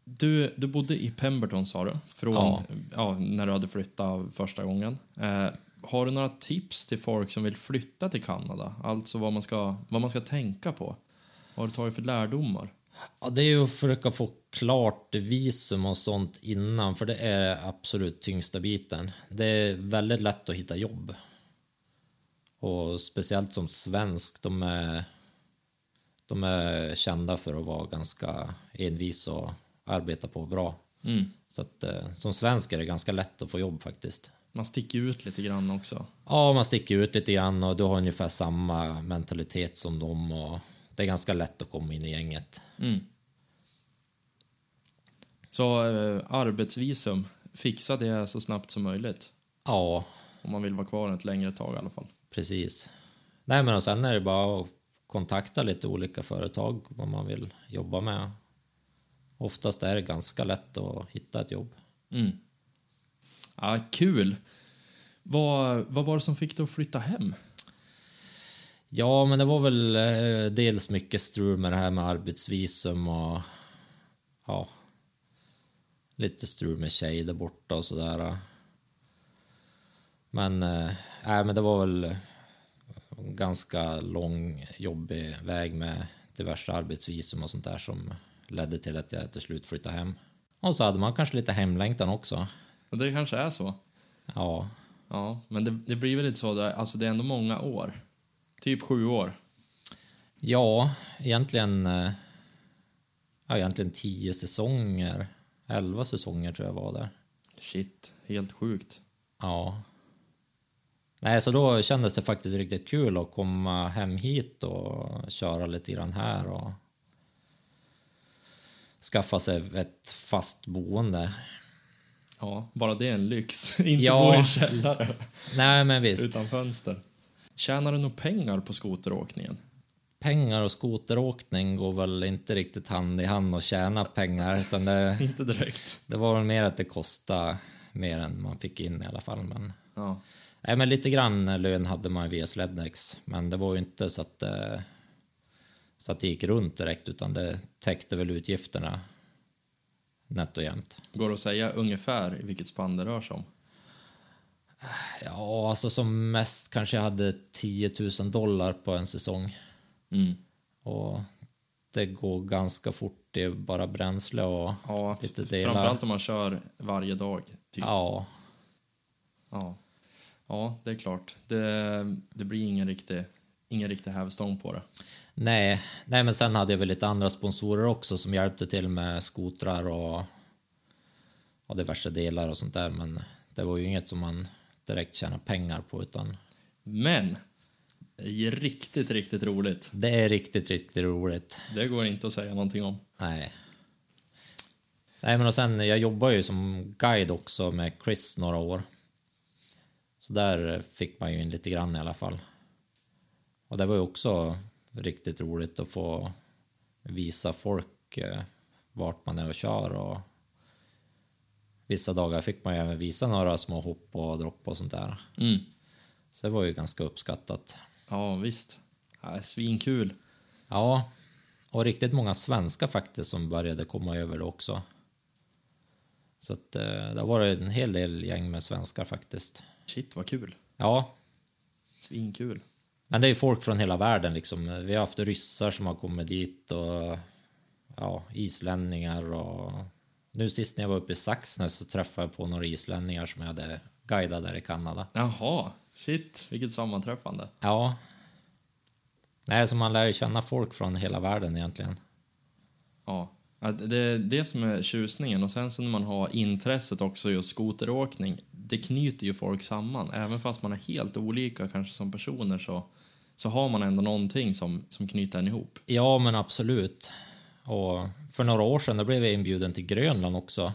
du, du bodde i Pemberton sa du, från Ja. ja. när du hade flyttat första gången. Eh, har du några tips till folk som vill flytta till Kanada? Alltså vad man ska, vad man ska tänka på? Vad har du tagit för lärdomar? Ja, det är ju att försöka få klart visum och sånt innan, för det är absolut tyngsta biten. Det är väldigt lätt att hitta jobb. Och speciellt som svensk, de är, de är kända för att vara ganska envis och arbeta på bra. Mm. Så att eh, som svensk är det ganska lätt att få jobb faktiskt. Man sticker ut lite grann också. Ja, man sticker ut lite grann och du har ungefär samma mentalitet som dem och det är ganska lätt att komma in i gänget. Mm. Så eh, arbetsvisum, fixa det så snabbt som möjligt. Ja, Om man vill vara kvar ett längre tag i alla fall. Precis. Nej, men och sen är det bara att kontakta lite olika företag vad man vill jobba med. oftast är det ganska lätt att hitta ett jobb. Mm. Ja, kul. Vad, vad var det som fick dig att flytta hem? Ja, men det var väl eh, dels mycket strul med det här med arbetsvisum och ja, lite strul med tjej där borta och sådär. Men, nej, men det var väl ganska lång, jobbig väg med diverse arbetsvisum och sånt där som ledde till att jag till slut flyttade hem. Och så hade man kanske lite hemlängtan också. Och det kanske är så. Ja, Ja, men det, det blir väl lite så. Alltså det är ändå många år. Typ sju år. ja egentligen, eh, ja, egentligen tio säsonger. Elva säsonger tror jag var där. Shit, helt sjukt. Ja. Nej, så då kändes det faktiskt riktigt kul att komma hem hit och köra lite grann här och skaffa sig ett fast boende. Ja, bara det är en lyx. Inte Ja. bo i en källare Nej, men visst. utan fönster. Tjänar du nog pengar på skoteråkningen? Pengar och skoteråkning går väl inte riktigt hand i hand och tjäna pengar, utan det, Inte direkt. det var väl mer att det kostade mer än man fick in i alla fall. Men, Ja. nej, men lite grann lön hade man via Slednex, men det var ju inte så att, eh, så att det gick runt direkt, utan det täckte väl utgifterna nätt och jämnt. Går det att säga ungefär i vilket spann det rör sig om? Ja, alltså som mest kanske jag hade 10 000 dollar på en säsong. Mm. Och det går ganska fort, det är bara bränsle och Ja, lite delar. framförallt om man kör varje dag. Typ. Ja, Ja. ja, det är klart. Det, det blir ingen riktig, ingen riktig hävstång på det. nej, nej, men sen hade jag väl lite andra sponsorer också som hjälpte till med skotrar och, och diverse delar och sånt där. Men det var ju inget som man direkt tjänade pengar på utan Men, det är riktigt, riktigt roligt. det är riktigt, riktigt roligt. Det går inte att säga någonting om. Nej. Nej, men och sen, jag jobbar ju som guide också med Chris några år. Så där fick man ju in lite grann i alla fall. Och det var ju också riktigt roligt att få visa folk eh, vart man är och kör och vissa dagar fick man ju även visa några små hopp och dropp och sånt där. Mm. Så det var ju ganska uppskattat. Ja, visst. Ja, svinkul. Ja, och riktigt många svenskar faktiskt som började komma över det också. Så att eh, det varit en hel del gäng med svenskar faktiskt. Shit, vad kul. Ja, Svinkul. men det är ju folk från hela världen liksom. Vi har haft ryssar som har kommit dit och ja, islänningar och nu sist när jag var uppe i Saxnäs så träffade jag på några islänningar som jag hade guidat där i Kanada. Jaha, shit, vilket sammanträffande. Ja. Nej, så man lär ju känna folk från hela världen egentligen. Ja, Ja, det är det som är tjusningen. Och sen så när man har intresset också just skoteråkning, det knyter ju folk samman. Även fast man är helt olika kanske som personer så, så har man ändå någonting som, som knyter en ihop. Ja, men absolut. Och för några år sedan då blev jag inbjuden till Grönland också.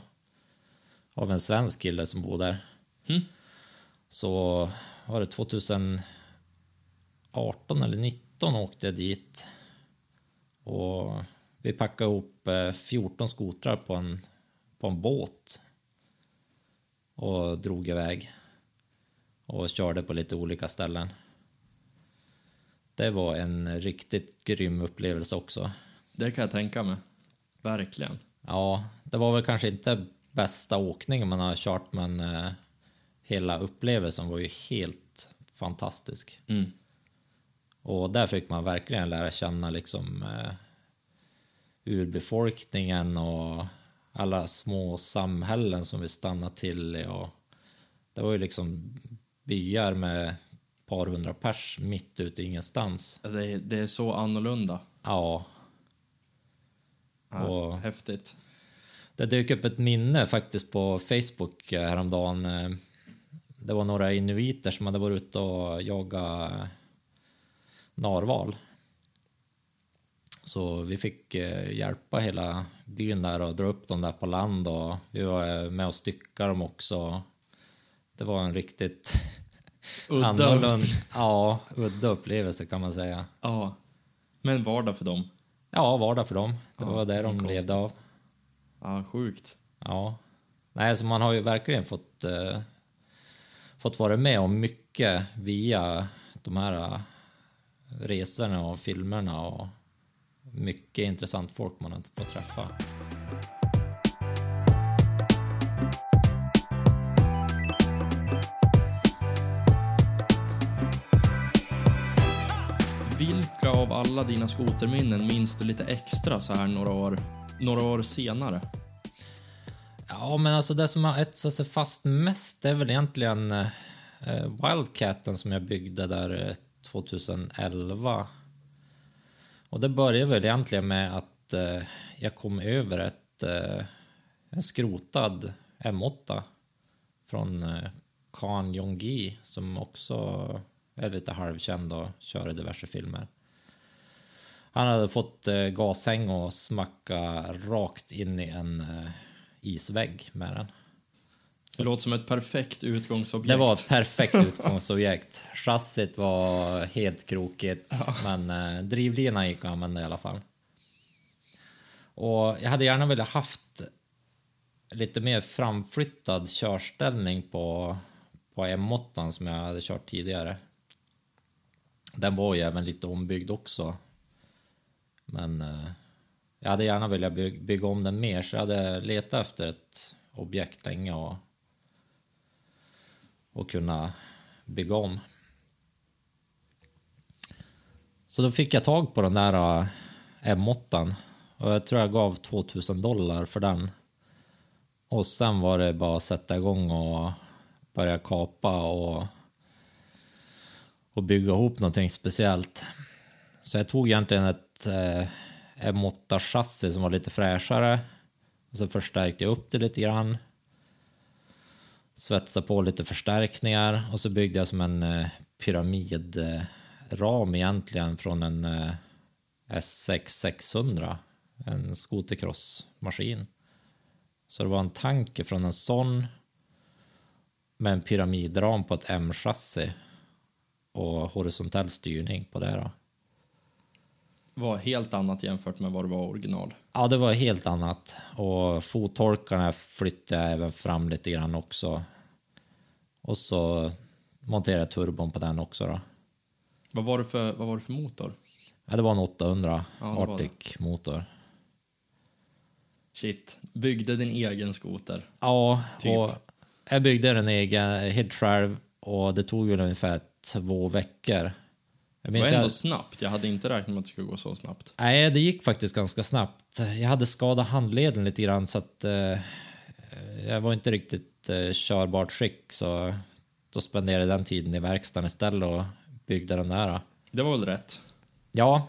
Av en svensk kille som bor där. Mm. Så var det 2018 eller 19 åkte jag dit. Och vi packade ihop eh, 14 skotrar på en, på en båt. Och drog iväg. Och körde på lite olika ställen. Det var en riktigt grym upplevelse också. Det kan jag tänka mig. Verkligen. Ja, det var väl kanske inte bästa åkningen man har kört, men eh, hela upplevelsen var ju helt fantastisk. Mm. Och där fick man verkligen lära känna liksom eh, urbefolkningen och alla små samhällen som vi stannade till i. Och det var ju liksom byar med ett par hundra pers mitt ute i ingenstans. Det, det är så annorlunda. Ja, Ja, Och- Häftigt. Det dök upp ett minne faktiskt på Facebook eh, häromdagen. Eh, Det var några inuiter som hade varit ute och jagat eh, narval. Så vi fick hjälpa hela byn där och dra upp dem där på land och vi var med och styckade dem också. Det var en riktigt Udda. annorlunda, ja, udda upplevelse kan man säga. Ja. Men vardag för dem. Ja, vardag för dem. Det Ja, var det de konstigt. levde av. Ja, sjukt. Ja. Nej, så man har ju verkligen fått, eh, fått vara med om mycket via de här eh, resorna och filmerna och mycket intressant folk man har fått träffa. Av alla dina skoterminnen minns du lite extra så här några år, några år senare? Ja, men alltså det som har etsat sig fast mest är väl egentligen eh, Wildcaten som jag byggde där eh, 2011. Och det började väl egentligen med att eh, jag kom över ett, eh, en skrotad M8 från eh, Kan Jong-gi som också är lite halvkänd och kör i diverse filmer. Han hade fått eh, gashäng och smacka rakt in i en eh, isvägg med den. Det låter som ett perfekt utgångsobjekt. Det var ett perfekt utgångsobjekt. Chassit var helt krokigt, men eh, drivlinan gick att använda i alla fall. Och jag hade gärna velat haft lite mer framflyttad körställning på, på M8 som jag hade kört tidigare. Den var ju även lite ombyggd också. Men eh, jag hade gärna velat bygga om den mer så jag hade letat efter ett objekt länge och, och kunna bygga om. Så då fick jag tag på den där eh, M8 och jag tror jag gav 2000 dollar för den. Och sen var det bara att sätta igång och börja kapa och, och bygga ihop någonting speciellt. Så jag tog egentligen ett eh, M8-chassi som var lite fräschare. Och så förstärkte jag upp det lite grann. Svetsade på lite förstärkningar och så byggde jag som en eh, pyramidram egentligen från en eh, S6 600. En skotercrossmaskin. Så det var en tanke från en sån med en pyramidram på ett M-chassi och horisontell styrning på det. Då var helt annat jämfört med vad det var original. Ja, det var helt annat. Och fottorkarna flyttade jag även fram lite grann också. Och så monterade jag turbon på den också då. Vad var det för, vad var det för motor? Ja, det var en 800 Ja. Arctic-motor. Shit, byggde din egen skoter. Ja, Typ. och jag byggde den egen helt själv och det tog väl ungefär två veckor. Jag Det var ändå jag, snabbt. Jag hade inte räknat med att det skulle gå så snabbt. nej, det gick faktiskt ganska snabbt. Jag hade skadat handleden lite grann så att eh, jag var inte riktigt eh, körbart skick så då spenderade jag den tiden i verkstaden istället och byggde den där. Det var väl rätt? Ja,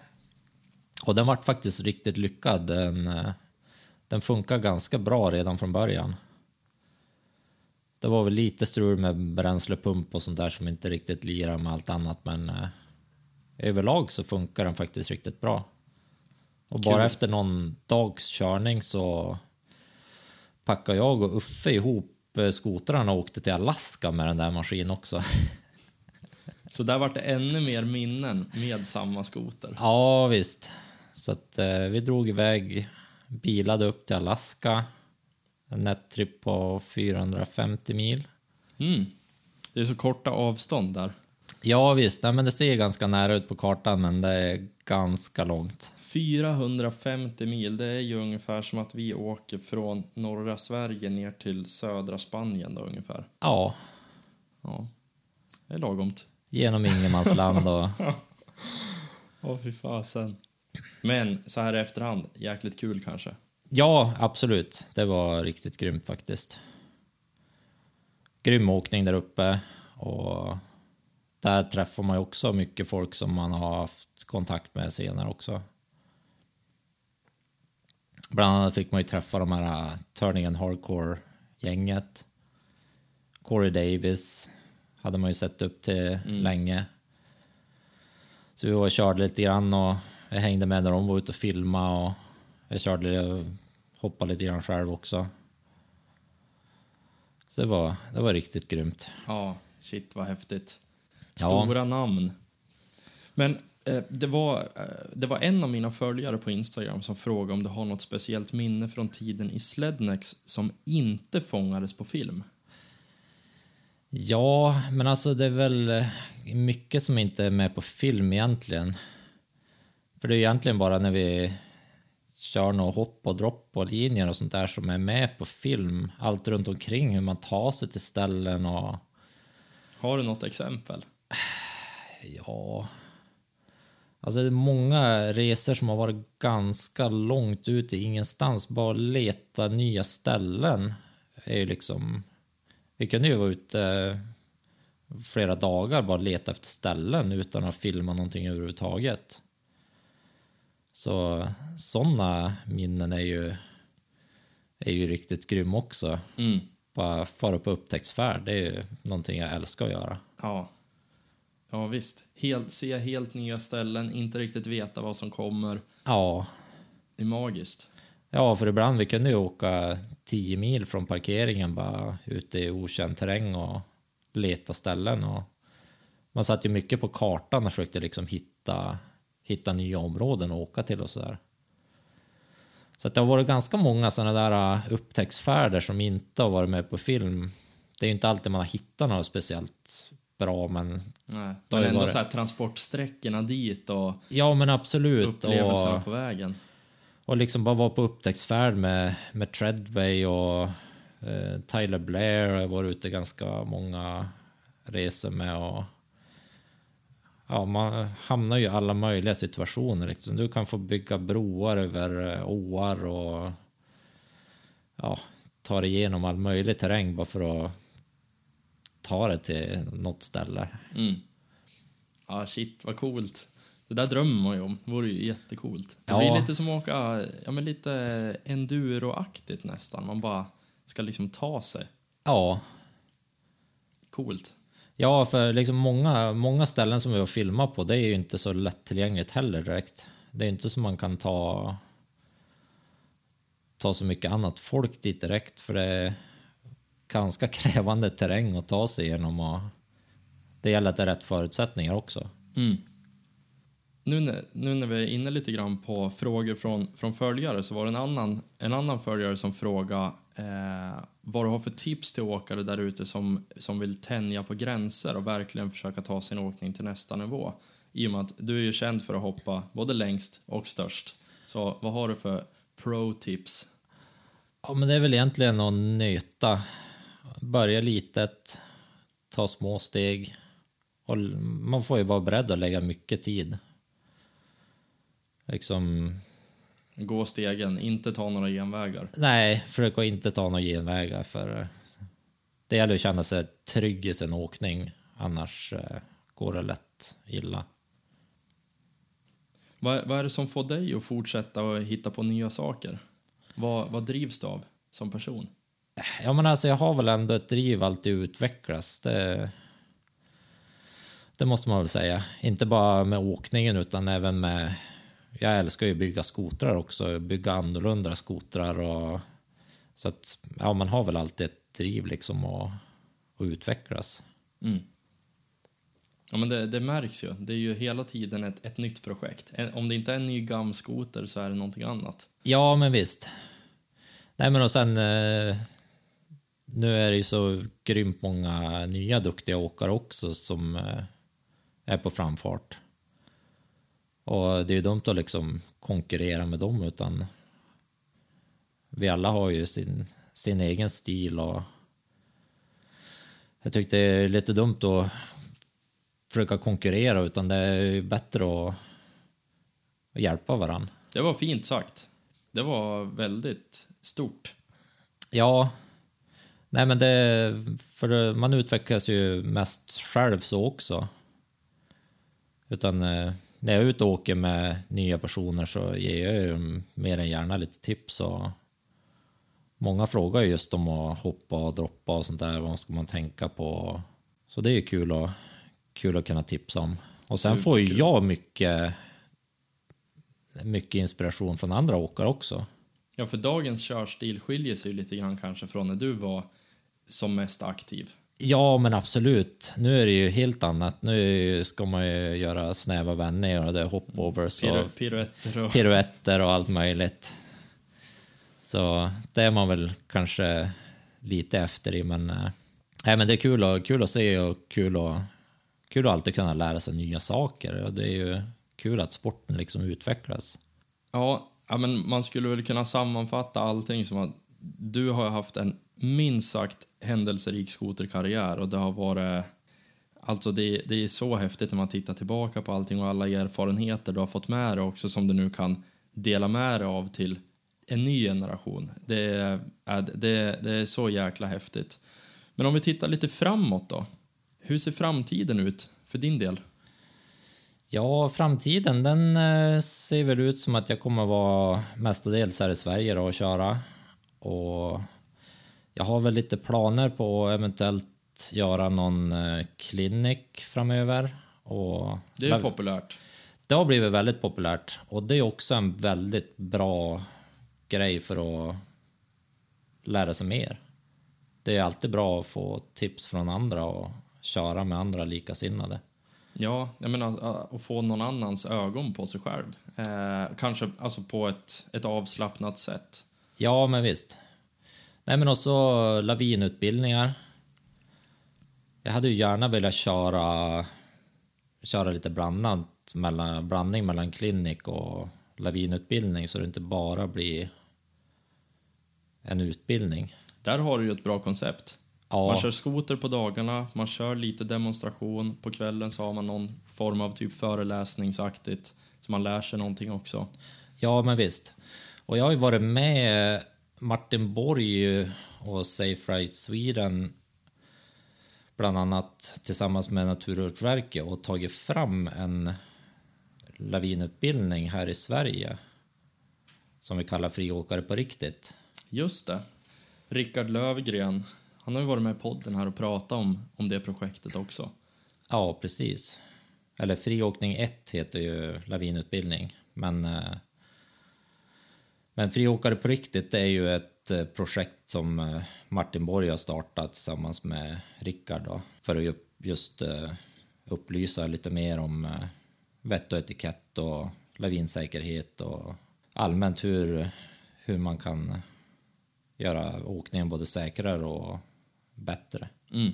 och den vart faktiskt riktigt lyckad. Den, eh, den funkar ganska bra redan från början. Det var väl lite strul med bränslepump och sånt där som inte riktigt lirar med allt annat men eh, överlag så funkar den faktiskt riktigt bra. Och bara Kul. efter någon dags körning så packade jag och Uffe ihop eh, skotrarna och åkte till Alaska med den där maskinen också. Så där var det ännu mer minnen med samma skoter. Ja, visst. Så att eh, vi drog iväg, bilade upp till Alaska. En nättripp på 450 mil. Mm. Det är så korta avstånd där. Ja, visst. Nej, men det ser ganska nära ut på kartan, men det är ganska långt. 450 mil, det är ju ungefär som att vi åker från norra Sverige ner till södra Spanien då ungefär. Ja, Ja, det är lagomt. genom ingenmansland och... Åh, fy fasen. Men så här i efterhand, jäkligt kul kanske. Ja, absolut. Det var riktigt grymt faktiskt. Grym åkning där uppe och där träffar man ju också mycket folk som man har haft kontakt med senare också. Bland annat fick man ju träffa de här uh, Turning and Hardcore-gänget. Corey Davis hade man ju sett upp till länge. Så vi var och körde lite grann och jag hängde med när de var ute och filmade och jag körde hoppade lite grann själv också. Så det var, det var riktigt grymt. Ja, shit vad häftigt. Stora namn. Men Eh, Det var, eh, det var en av mina följare på Instagram som frågade om du har något speciellt minne från tiden i Slednex som inte fångades på film. Ja, men alltså det är väl eh, mycket som inte är med på film egentligen. För det är egentligen bara när vi kör något hopp och dropp och linjer och sånt där som är med på film. Allt runt omkring, hur man tar sig till ställen och Har du något exempel? ja... Alltså det är många resor som har varit ganska långt ut i ingenstans. Bara leta nya ställen är ju liksom... Vi kunde ju vara ute flera dagar bara leta efter ställen utan att filma någonting överhuvudtaget. Så sådana minnen är ju, är ju riktigt grym också. Mm. Bara fara på upptäcktsfärd, det är ju någonting jag älskar att göra. Ja. Ja, visst. Helt, se helt nya ställen, inte riktigt veta vad som kommer. Ja, Det är magiskt. Ja, för ibland vi kunde ju åka 10 mil från parkeringen bara ute i okänd terräng och leta ställen. Och man satt ju mycket på kartan och försökte liksom hitta, hitta nya områden att åka till och sådär. Så att det har varit ganska många sådana där uh, upptäcktsfärder som inte har varit med på film. Det är ju inte alltid man har hittat något speciellt bra, men Nej. Men ändå varit- så här, transportsträckorna dit och ja, men absolut. upplevelserna Och, på vägen. Och liksom bara vara på upptäcktsfärd med, med Treadway och eh, Tyler Blair har jag varit ute ganska många resor med. Och, ja, man hamnar ju i alla möjliga situationer. Liksom. Du kan få bygga broar över eh, åar och ja, ta dig igenom all möjlig terräng bara för att ta dig till något ställe. Mm. Ja, shit, vad coolt. Det där drömmer man ju om. Det vore ju jättecoolt. Det Ja. blir lite som att åka, ja men lite enduro-aktigt nästan. Man bara ska liksom ta sig. Ja, Coolt. Ja, för liksom många, många ställen som vi har filmat på, det är ju inte så lättillgängligt heller direkt. Det är inte som man kan ta, ta så mycket annat folk dit direkt, för det ganska krävande terräng att ta sig igenom och det gäller att det är rätt förutsättningar också. Mm. Nu, när, nu när vi är inne lite grann på frågor från, från följare så var det en annan, en annan följare som frågade eh, vad du har för tips till åkare där ute som, som vill tänja på gränser och verkligen försöka ta sin åkning till nästa nivå. I och med att du är ju känd för att hoppa både längst och störst. Så vad har du för pro-tips? Ja, men det är väl egentligen att nöta. Börja litet, ta små steg. Och man får ju vara beredd att lägga mycket tid. Liksom, Gå stegen, inte ta några genvägar. nej, försök att inte ta några genvägar för det gäller att känna sig trygg i sin åkning. Annars eh, går det lätt illa. Vad, vad är det som får dig att fortsätta och hitta på nya saker? Vad, vad drivs du av som person? Ja, men alltså jag har väl ändå ett driv alltid utvecklas. Det, det måste man väl säga. Inte bara med åkningen utan även med... Jag älskar ju att bygga skotrar också, bygga annorlunda skotrar och... Så att, ja, man har väl alltid ett driv liksom att, att utvecklas. Mm. Ja, men det, det märks ju. Det är ju hela tiden ett, ett nytt projekt. Om det inte är en ny GAM-skoter så är det någonting annat. Ja, men visst. Nej, men och sen... Eh, nu är det ju så grymt många nya duktiga åkare också som eh, är på framfart. Och det är ju dumt att liksom konkurrera med dem, utan vi alla har ju sin, sin egen stil och jag tyckte det är lite dumt att försöka konkurrera, utan det är ju bättre att, att hjälpa varandra. Det var fint sagt. Det var väldigt stort. Ja. Nej, men det... För man utvecklas ju mest själv så också. Utan eh, när jag är ute och åker med nya personer så ger jag ju dem mer än gärna lite tips och många frågar ju just om att hoppa och droppa och sånt där. Vad ska man tänka på? Så det är ju kul att, kul att kunna tipsa om. Och sen får ju jag mycket, mycket inspiration från andra åkare också. Ja, för dagens körstil skiljer sig lite grann kanske från när du var som mest aktiv. Ja, men absolut. Nu är det ju helt annat. Nu ska man ju göra snäva vändningar och det är hopovers och Piru- Piruetter och... piruetter och allt möjligt. Så det är man väl kanske lite efter i, men, nej, men det är kul, och, kul att se och kul att, kul att alltid kunna lära sig nya saker. Och det är ju kul att sporten liksom utvecklas. Ja, ja, men man skulle väl kunna sammanfatta allting som att du har haft en minst sagt händelserik skoterkarriär och det har varit... Alltså det, det är så häftigt när man tittar tillbaka på allting och alla erfarenheter du har fått med dig också som du nu kan dela med dig av till en ny generation. Det är, det, det är så jäkla häftigt. Men om vi tittar lite framåt då. Hur ser framtiden ut för din del? Ja, framtiden den eh, ser väl ut som att jag kommer vara mestadels här i Sverige då och köra. Och jag har väl lite planer på att eventuellt göra någon eh, klinik framöver. Och Det är ju populärt. det har blivit väldigt populärt och det är också en väldigt bra grej för att lära sig mer. Det är alltid bra att få tips från andra och köra med andra likasinnade. Ja, jag menar att få någon annans ögon på sig själv. Eh, kanske alltså på ett, ett avslappnat sätt. Ja, men visst. Nej, men också lavinutbildningar. Jag hade ju gärna velat köra, köra lite blandat, mellan, blandning mellan klinik och lavinutbildning så det inte bara blir en utbildning. Där har du ju ett bra koncept. Ja. Man kör skoter på dagarna, man kör lite demonstration. På kvällen så har man någon form av typ föreläsningsaktigt så man lär sig någonting också. Ja, men visst. Och jag har ju varit med Martin Borg och Safe Ride Sweden bland annat tillsammans med Naturvårdsverket och tagit fram en lavinutbildning här i Sverige som vi kallar friåkare på riktigt. Just det. Rickard Lövgren, han har ju varit med i podden här och pratat om, om det projektet också. Ja, precis. Eller friåkning 1 heter ju lavinutbildning, men eh, men friåkare på riktigt är ju ett eh, projekt som eh, Martin Borg har startat tillsammans med Rickard då, för att just eh, upplysa lite mer om vett och etikett och lavinsäkerhet och allmänt hur, hur man kan göra åkningen både säkrare och bättre. Mm.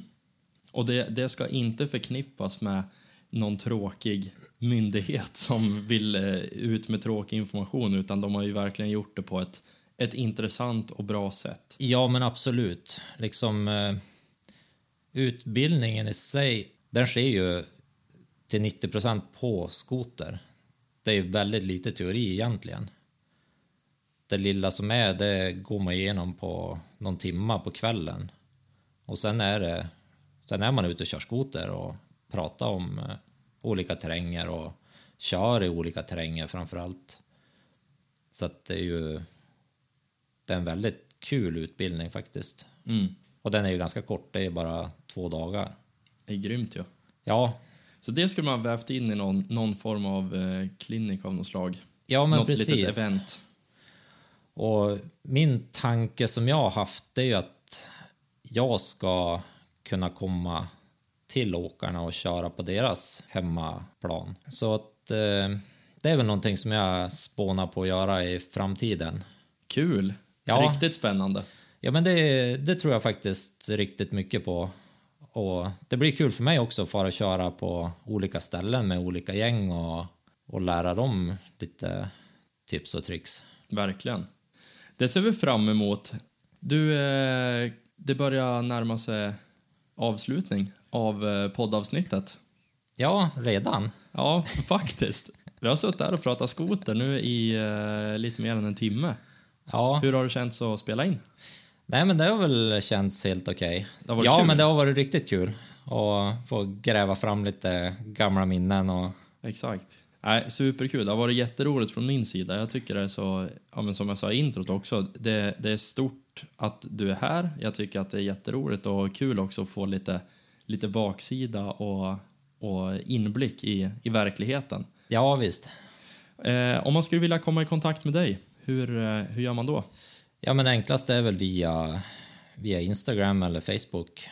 Och det, det ska inte förknippas med någon tråkig myndighet som vill eh, ut med tråkig information utan de har ju verkligen gjort det på ett, ett intressant och bra sätt. Ja, men absolut. Liksom, eh, utbildningen i sig, den sker ju till 90 procent på skoter. Det är väldigt lite teori egentligen. Det lilla som är, det går man igenom på någon timma på kvällen. Och sen är det, sen är man ute och kör skoter och pratar om eh, olika terränger och kör i olika terränger framför allt. Så att det är ju det är en väldigt kul utbildning faktiskt. Mm. Och den är ju ganska kort, det är bara två dagar. Det är grymt ju. Ja, Så det skulle man ha vävt in i någon, någon form av eh, klinik av något slag. ja men något litet precis. event. Och min tanke som jag har haft är ju att jag ska kunna komma till åkarna och köra på deras hemmaplan. Så att eh, det är väl någonting som jag spånar på att göra i framtiden. Kul! Ja. Riktigt spännande. Ja, men det, det tror jag faktiskt riktigt mycket på. Och det blir kul för mig också att fara köra på olika ställen med olika gäng och, och lära dem lite tips och tricks. Verkligen. Det ser vi fram emot. Du, eh, det börjar närma sig avslutning av eh, poddavsnittet. Ja, redan. Ja, faktiskt. Vi har suttit där och pratat skoter nu i eh, lite mer än en timme. Ja, Hur har det känts att spela in? nej men det har väl känts helt okej. Varit Ja, kul. men det har varit riktigt kul. Och få gräva fram lite gamla minnen och Exakt. Nej, superkul. Det har varit jätteroligt från min sida. Jag tycker det är så, ja, men som jag sa i introt också, det, det är stort att du är här. Jag tycker att det är jätteroligt och kul också att få lite, lite baksida och, och inblick i, i verkligheten. ja, visst. Eh, om man skulle vilja komma i kontakt med dig, hur, eh, hur gör man då? Ja, men enklast är väl via, via Instagram eller Facebook.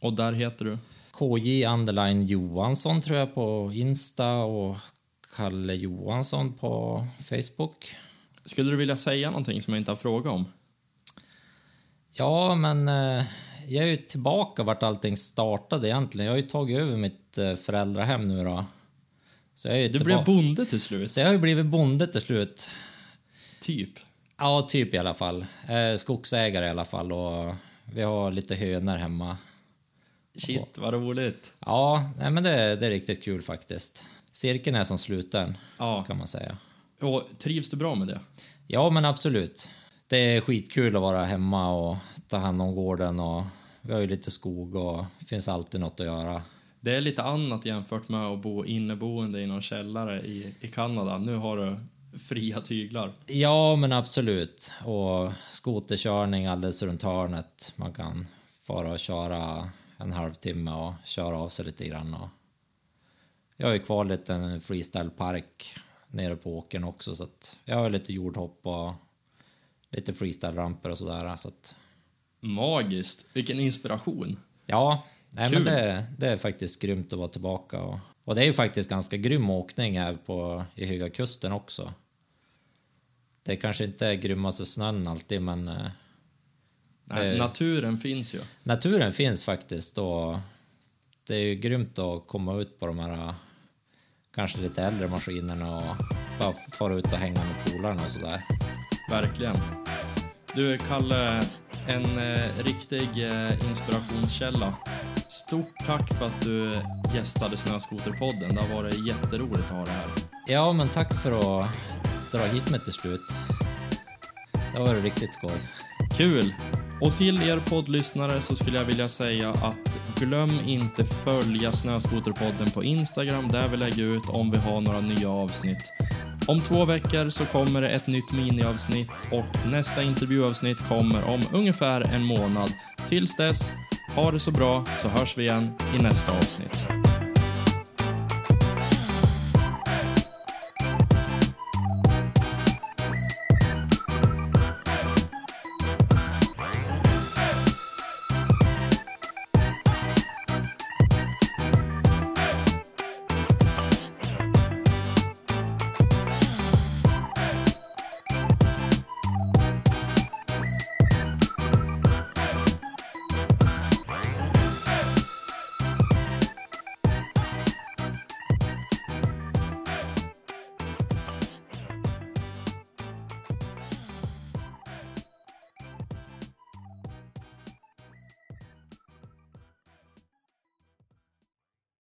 Och där heter du? KJ Underline Johansson tror jag på Insta och Kalle Johansson på Facebook. Skulle du vilja säga någonting som jag inte har frågat om? Ja, men eh, jag är ju tillbaka vart allting startade egentligen. Jag har ju tagit över mitt eh, föräldrahem nu då. Så jag är Du blev bonde till slut, Så jag har ju blivit bonde till slut. typ. Ja, typ i alla fall. Eh, skogsägare i alla fall och vi har lite hönor hemma. Shit, vad roligt. Ja, nej, men det, det är riktigt kul faktiskt. Cirkeln är som sluten, Ja. kan man säga. Och trivs du bra med det? Ja, men absolut. Det är skitkul att vara hemma och ta hand om gården och vi har ju lite skog och det finns alltid något att göra. Det är lite annat jämfört med att bo inneboende i någon källare i, i Kanada. Nu har du fria tyglar. Ja, men absolut. Och skoterkörning alldeles runt hörnet. Man kan fara och köra en halvtimme och köra av sig lite grann. Och jag har ju kvar lite en freestylepark nere på åkern också så att jag har lite jordhopp och lite freestyle-ramper och sådär. Så att, Magiskt. Vilken inspiration. ja, nej, Kul. men det, det är faktiskt grymt att vara tillbaka. Och, och det är ju faktiskt ganska grym åkning här på, i Höga Kusten också. Det kanske inte är grymmaste snön alltid, men eh, Nej, Eh. naturen finns ju. naturen finns faktiskt och det är ju grymt att komma ut på de här eh, kanske lite äldre maskinerna och bara fara ut och hänga med polarna och sådär. Verkligen. Du, Kalle, en eh, riktig eh, inspirationskälla. Stort tack för att du gästade Snöskoterpodden. Det har varit jätteroligt att ha det här. Ja, men tack för att dra hit mig till slut. Det var riktigt skoj. Kul! Och till er poddlyssnare så skulle jag vilja säga att glöm inte följa Snöskoterpodden på Instagram där vi lägger ut om vi har några nya avsnitt. Om två veckor så kommer det ett nytt miniavsnitt och nästa intervjuavsnitt kommer om ungefär en månad. Tills dess, ha det så bra så hörs vi igen i nästa avsnitt.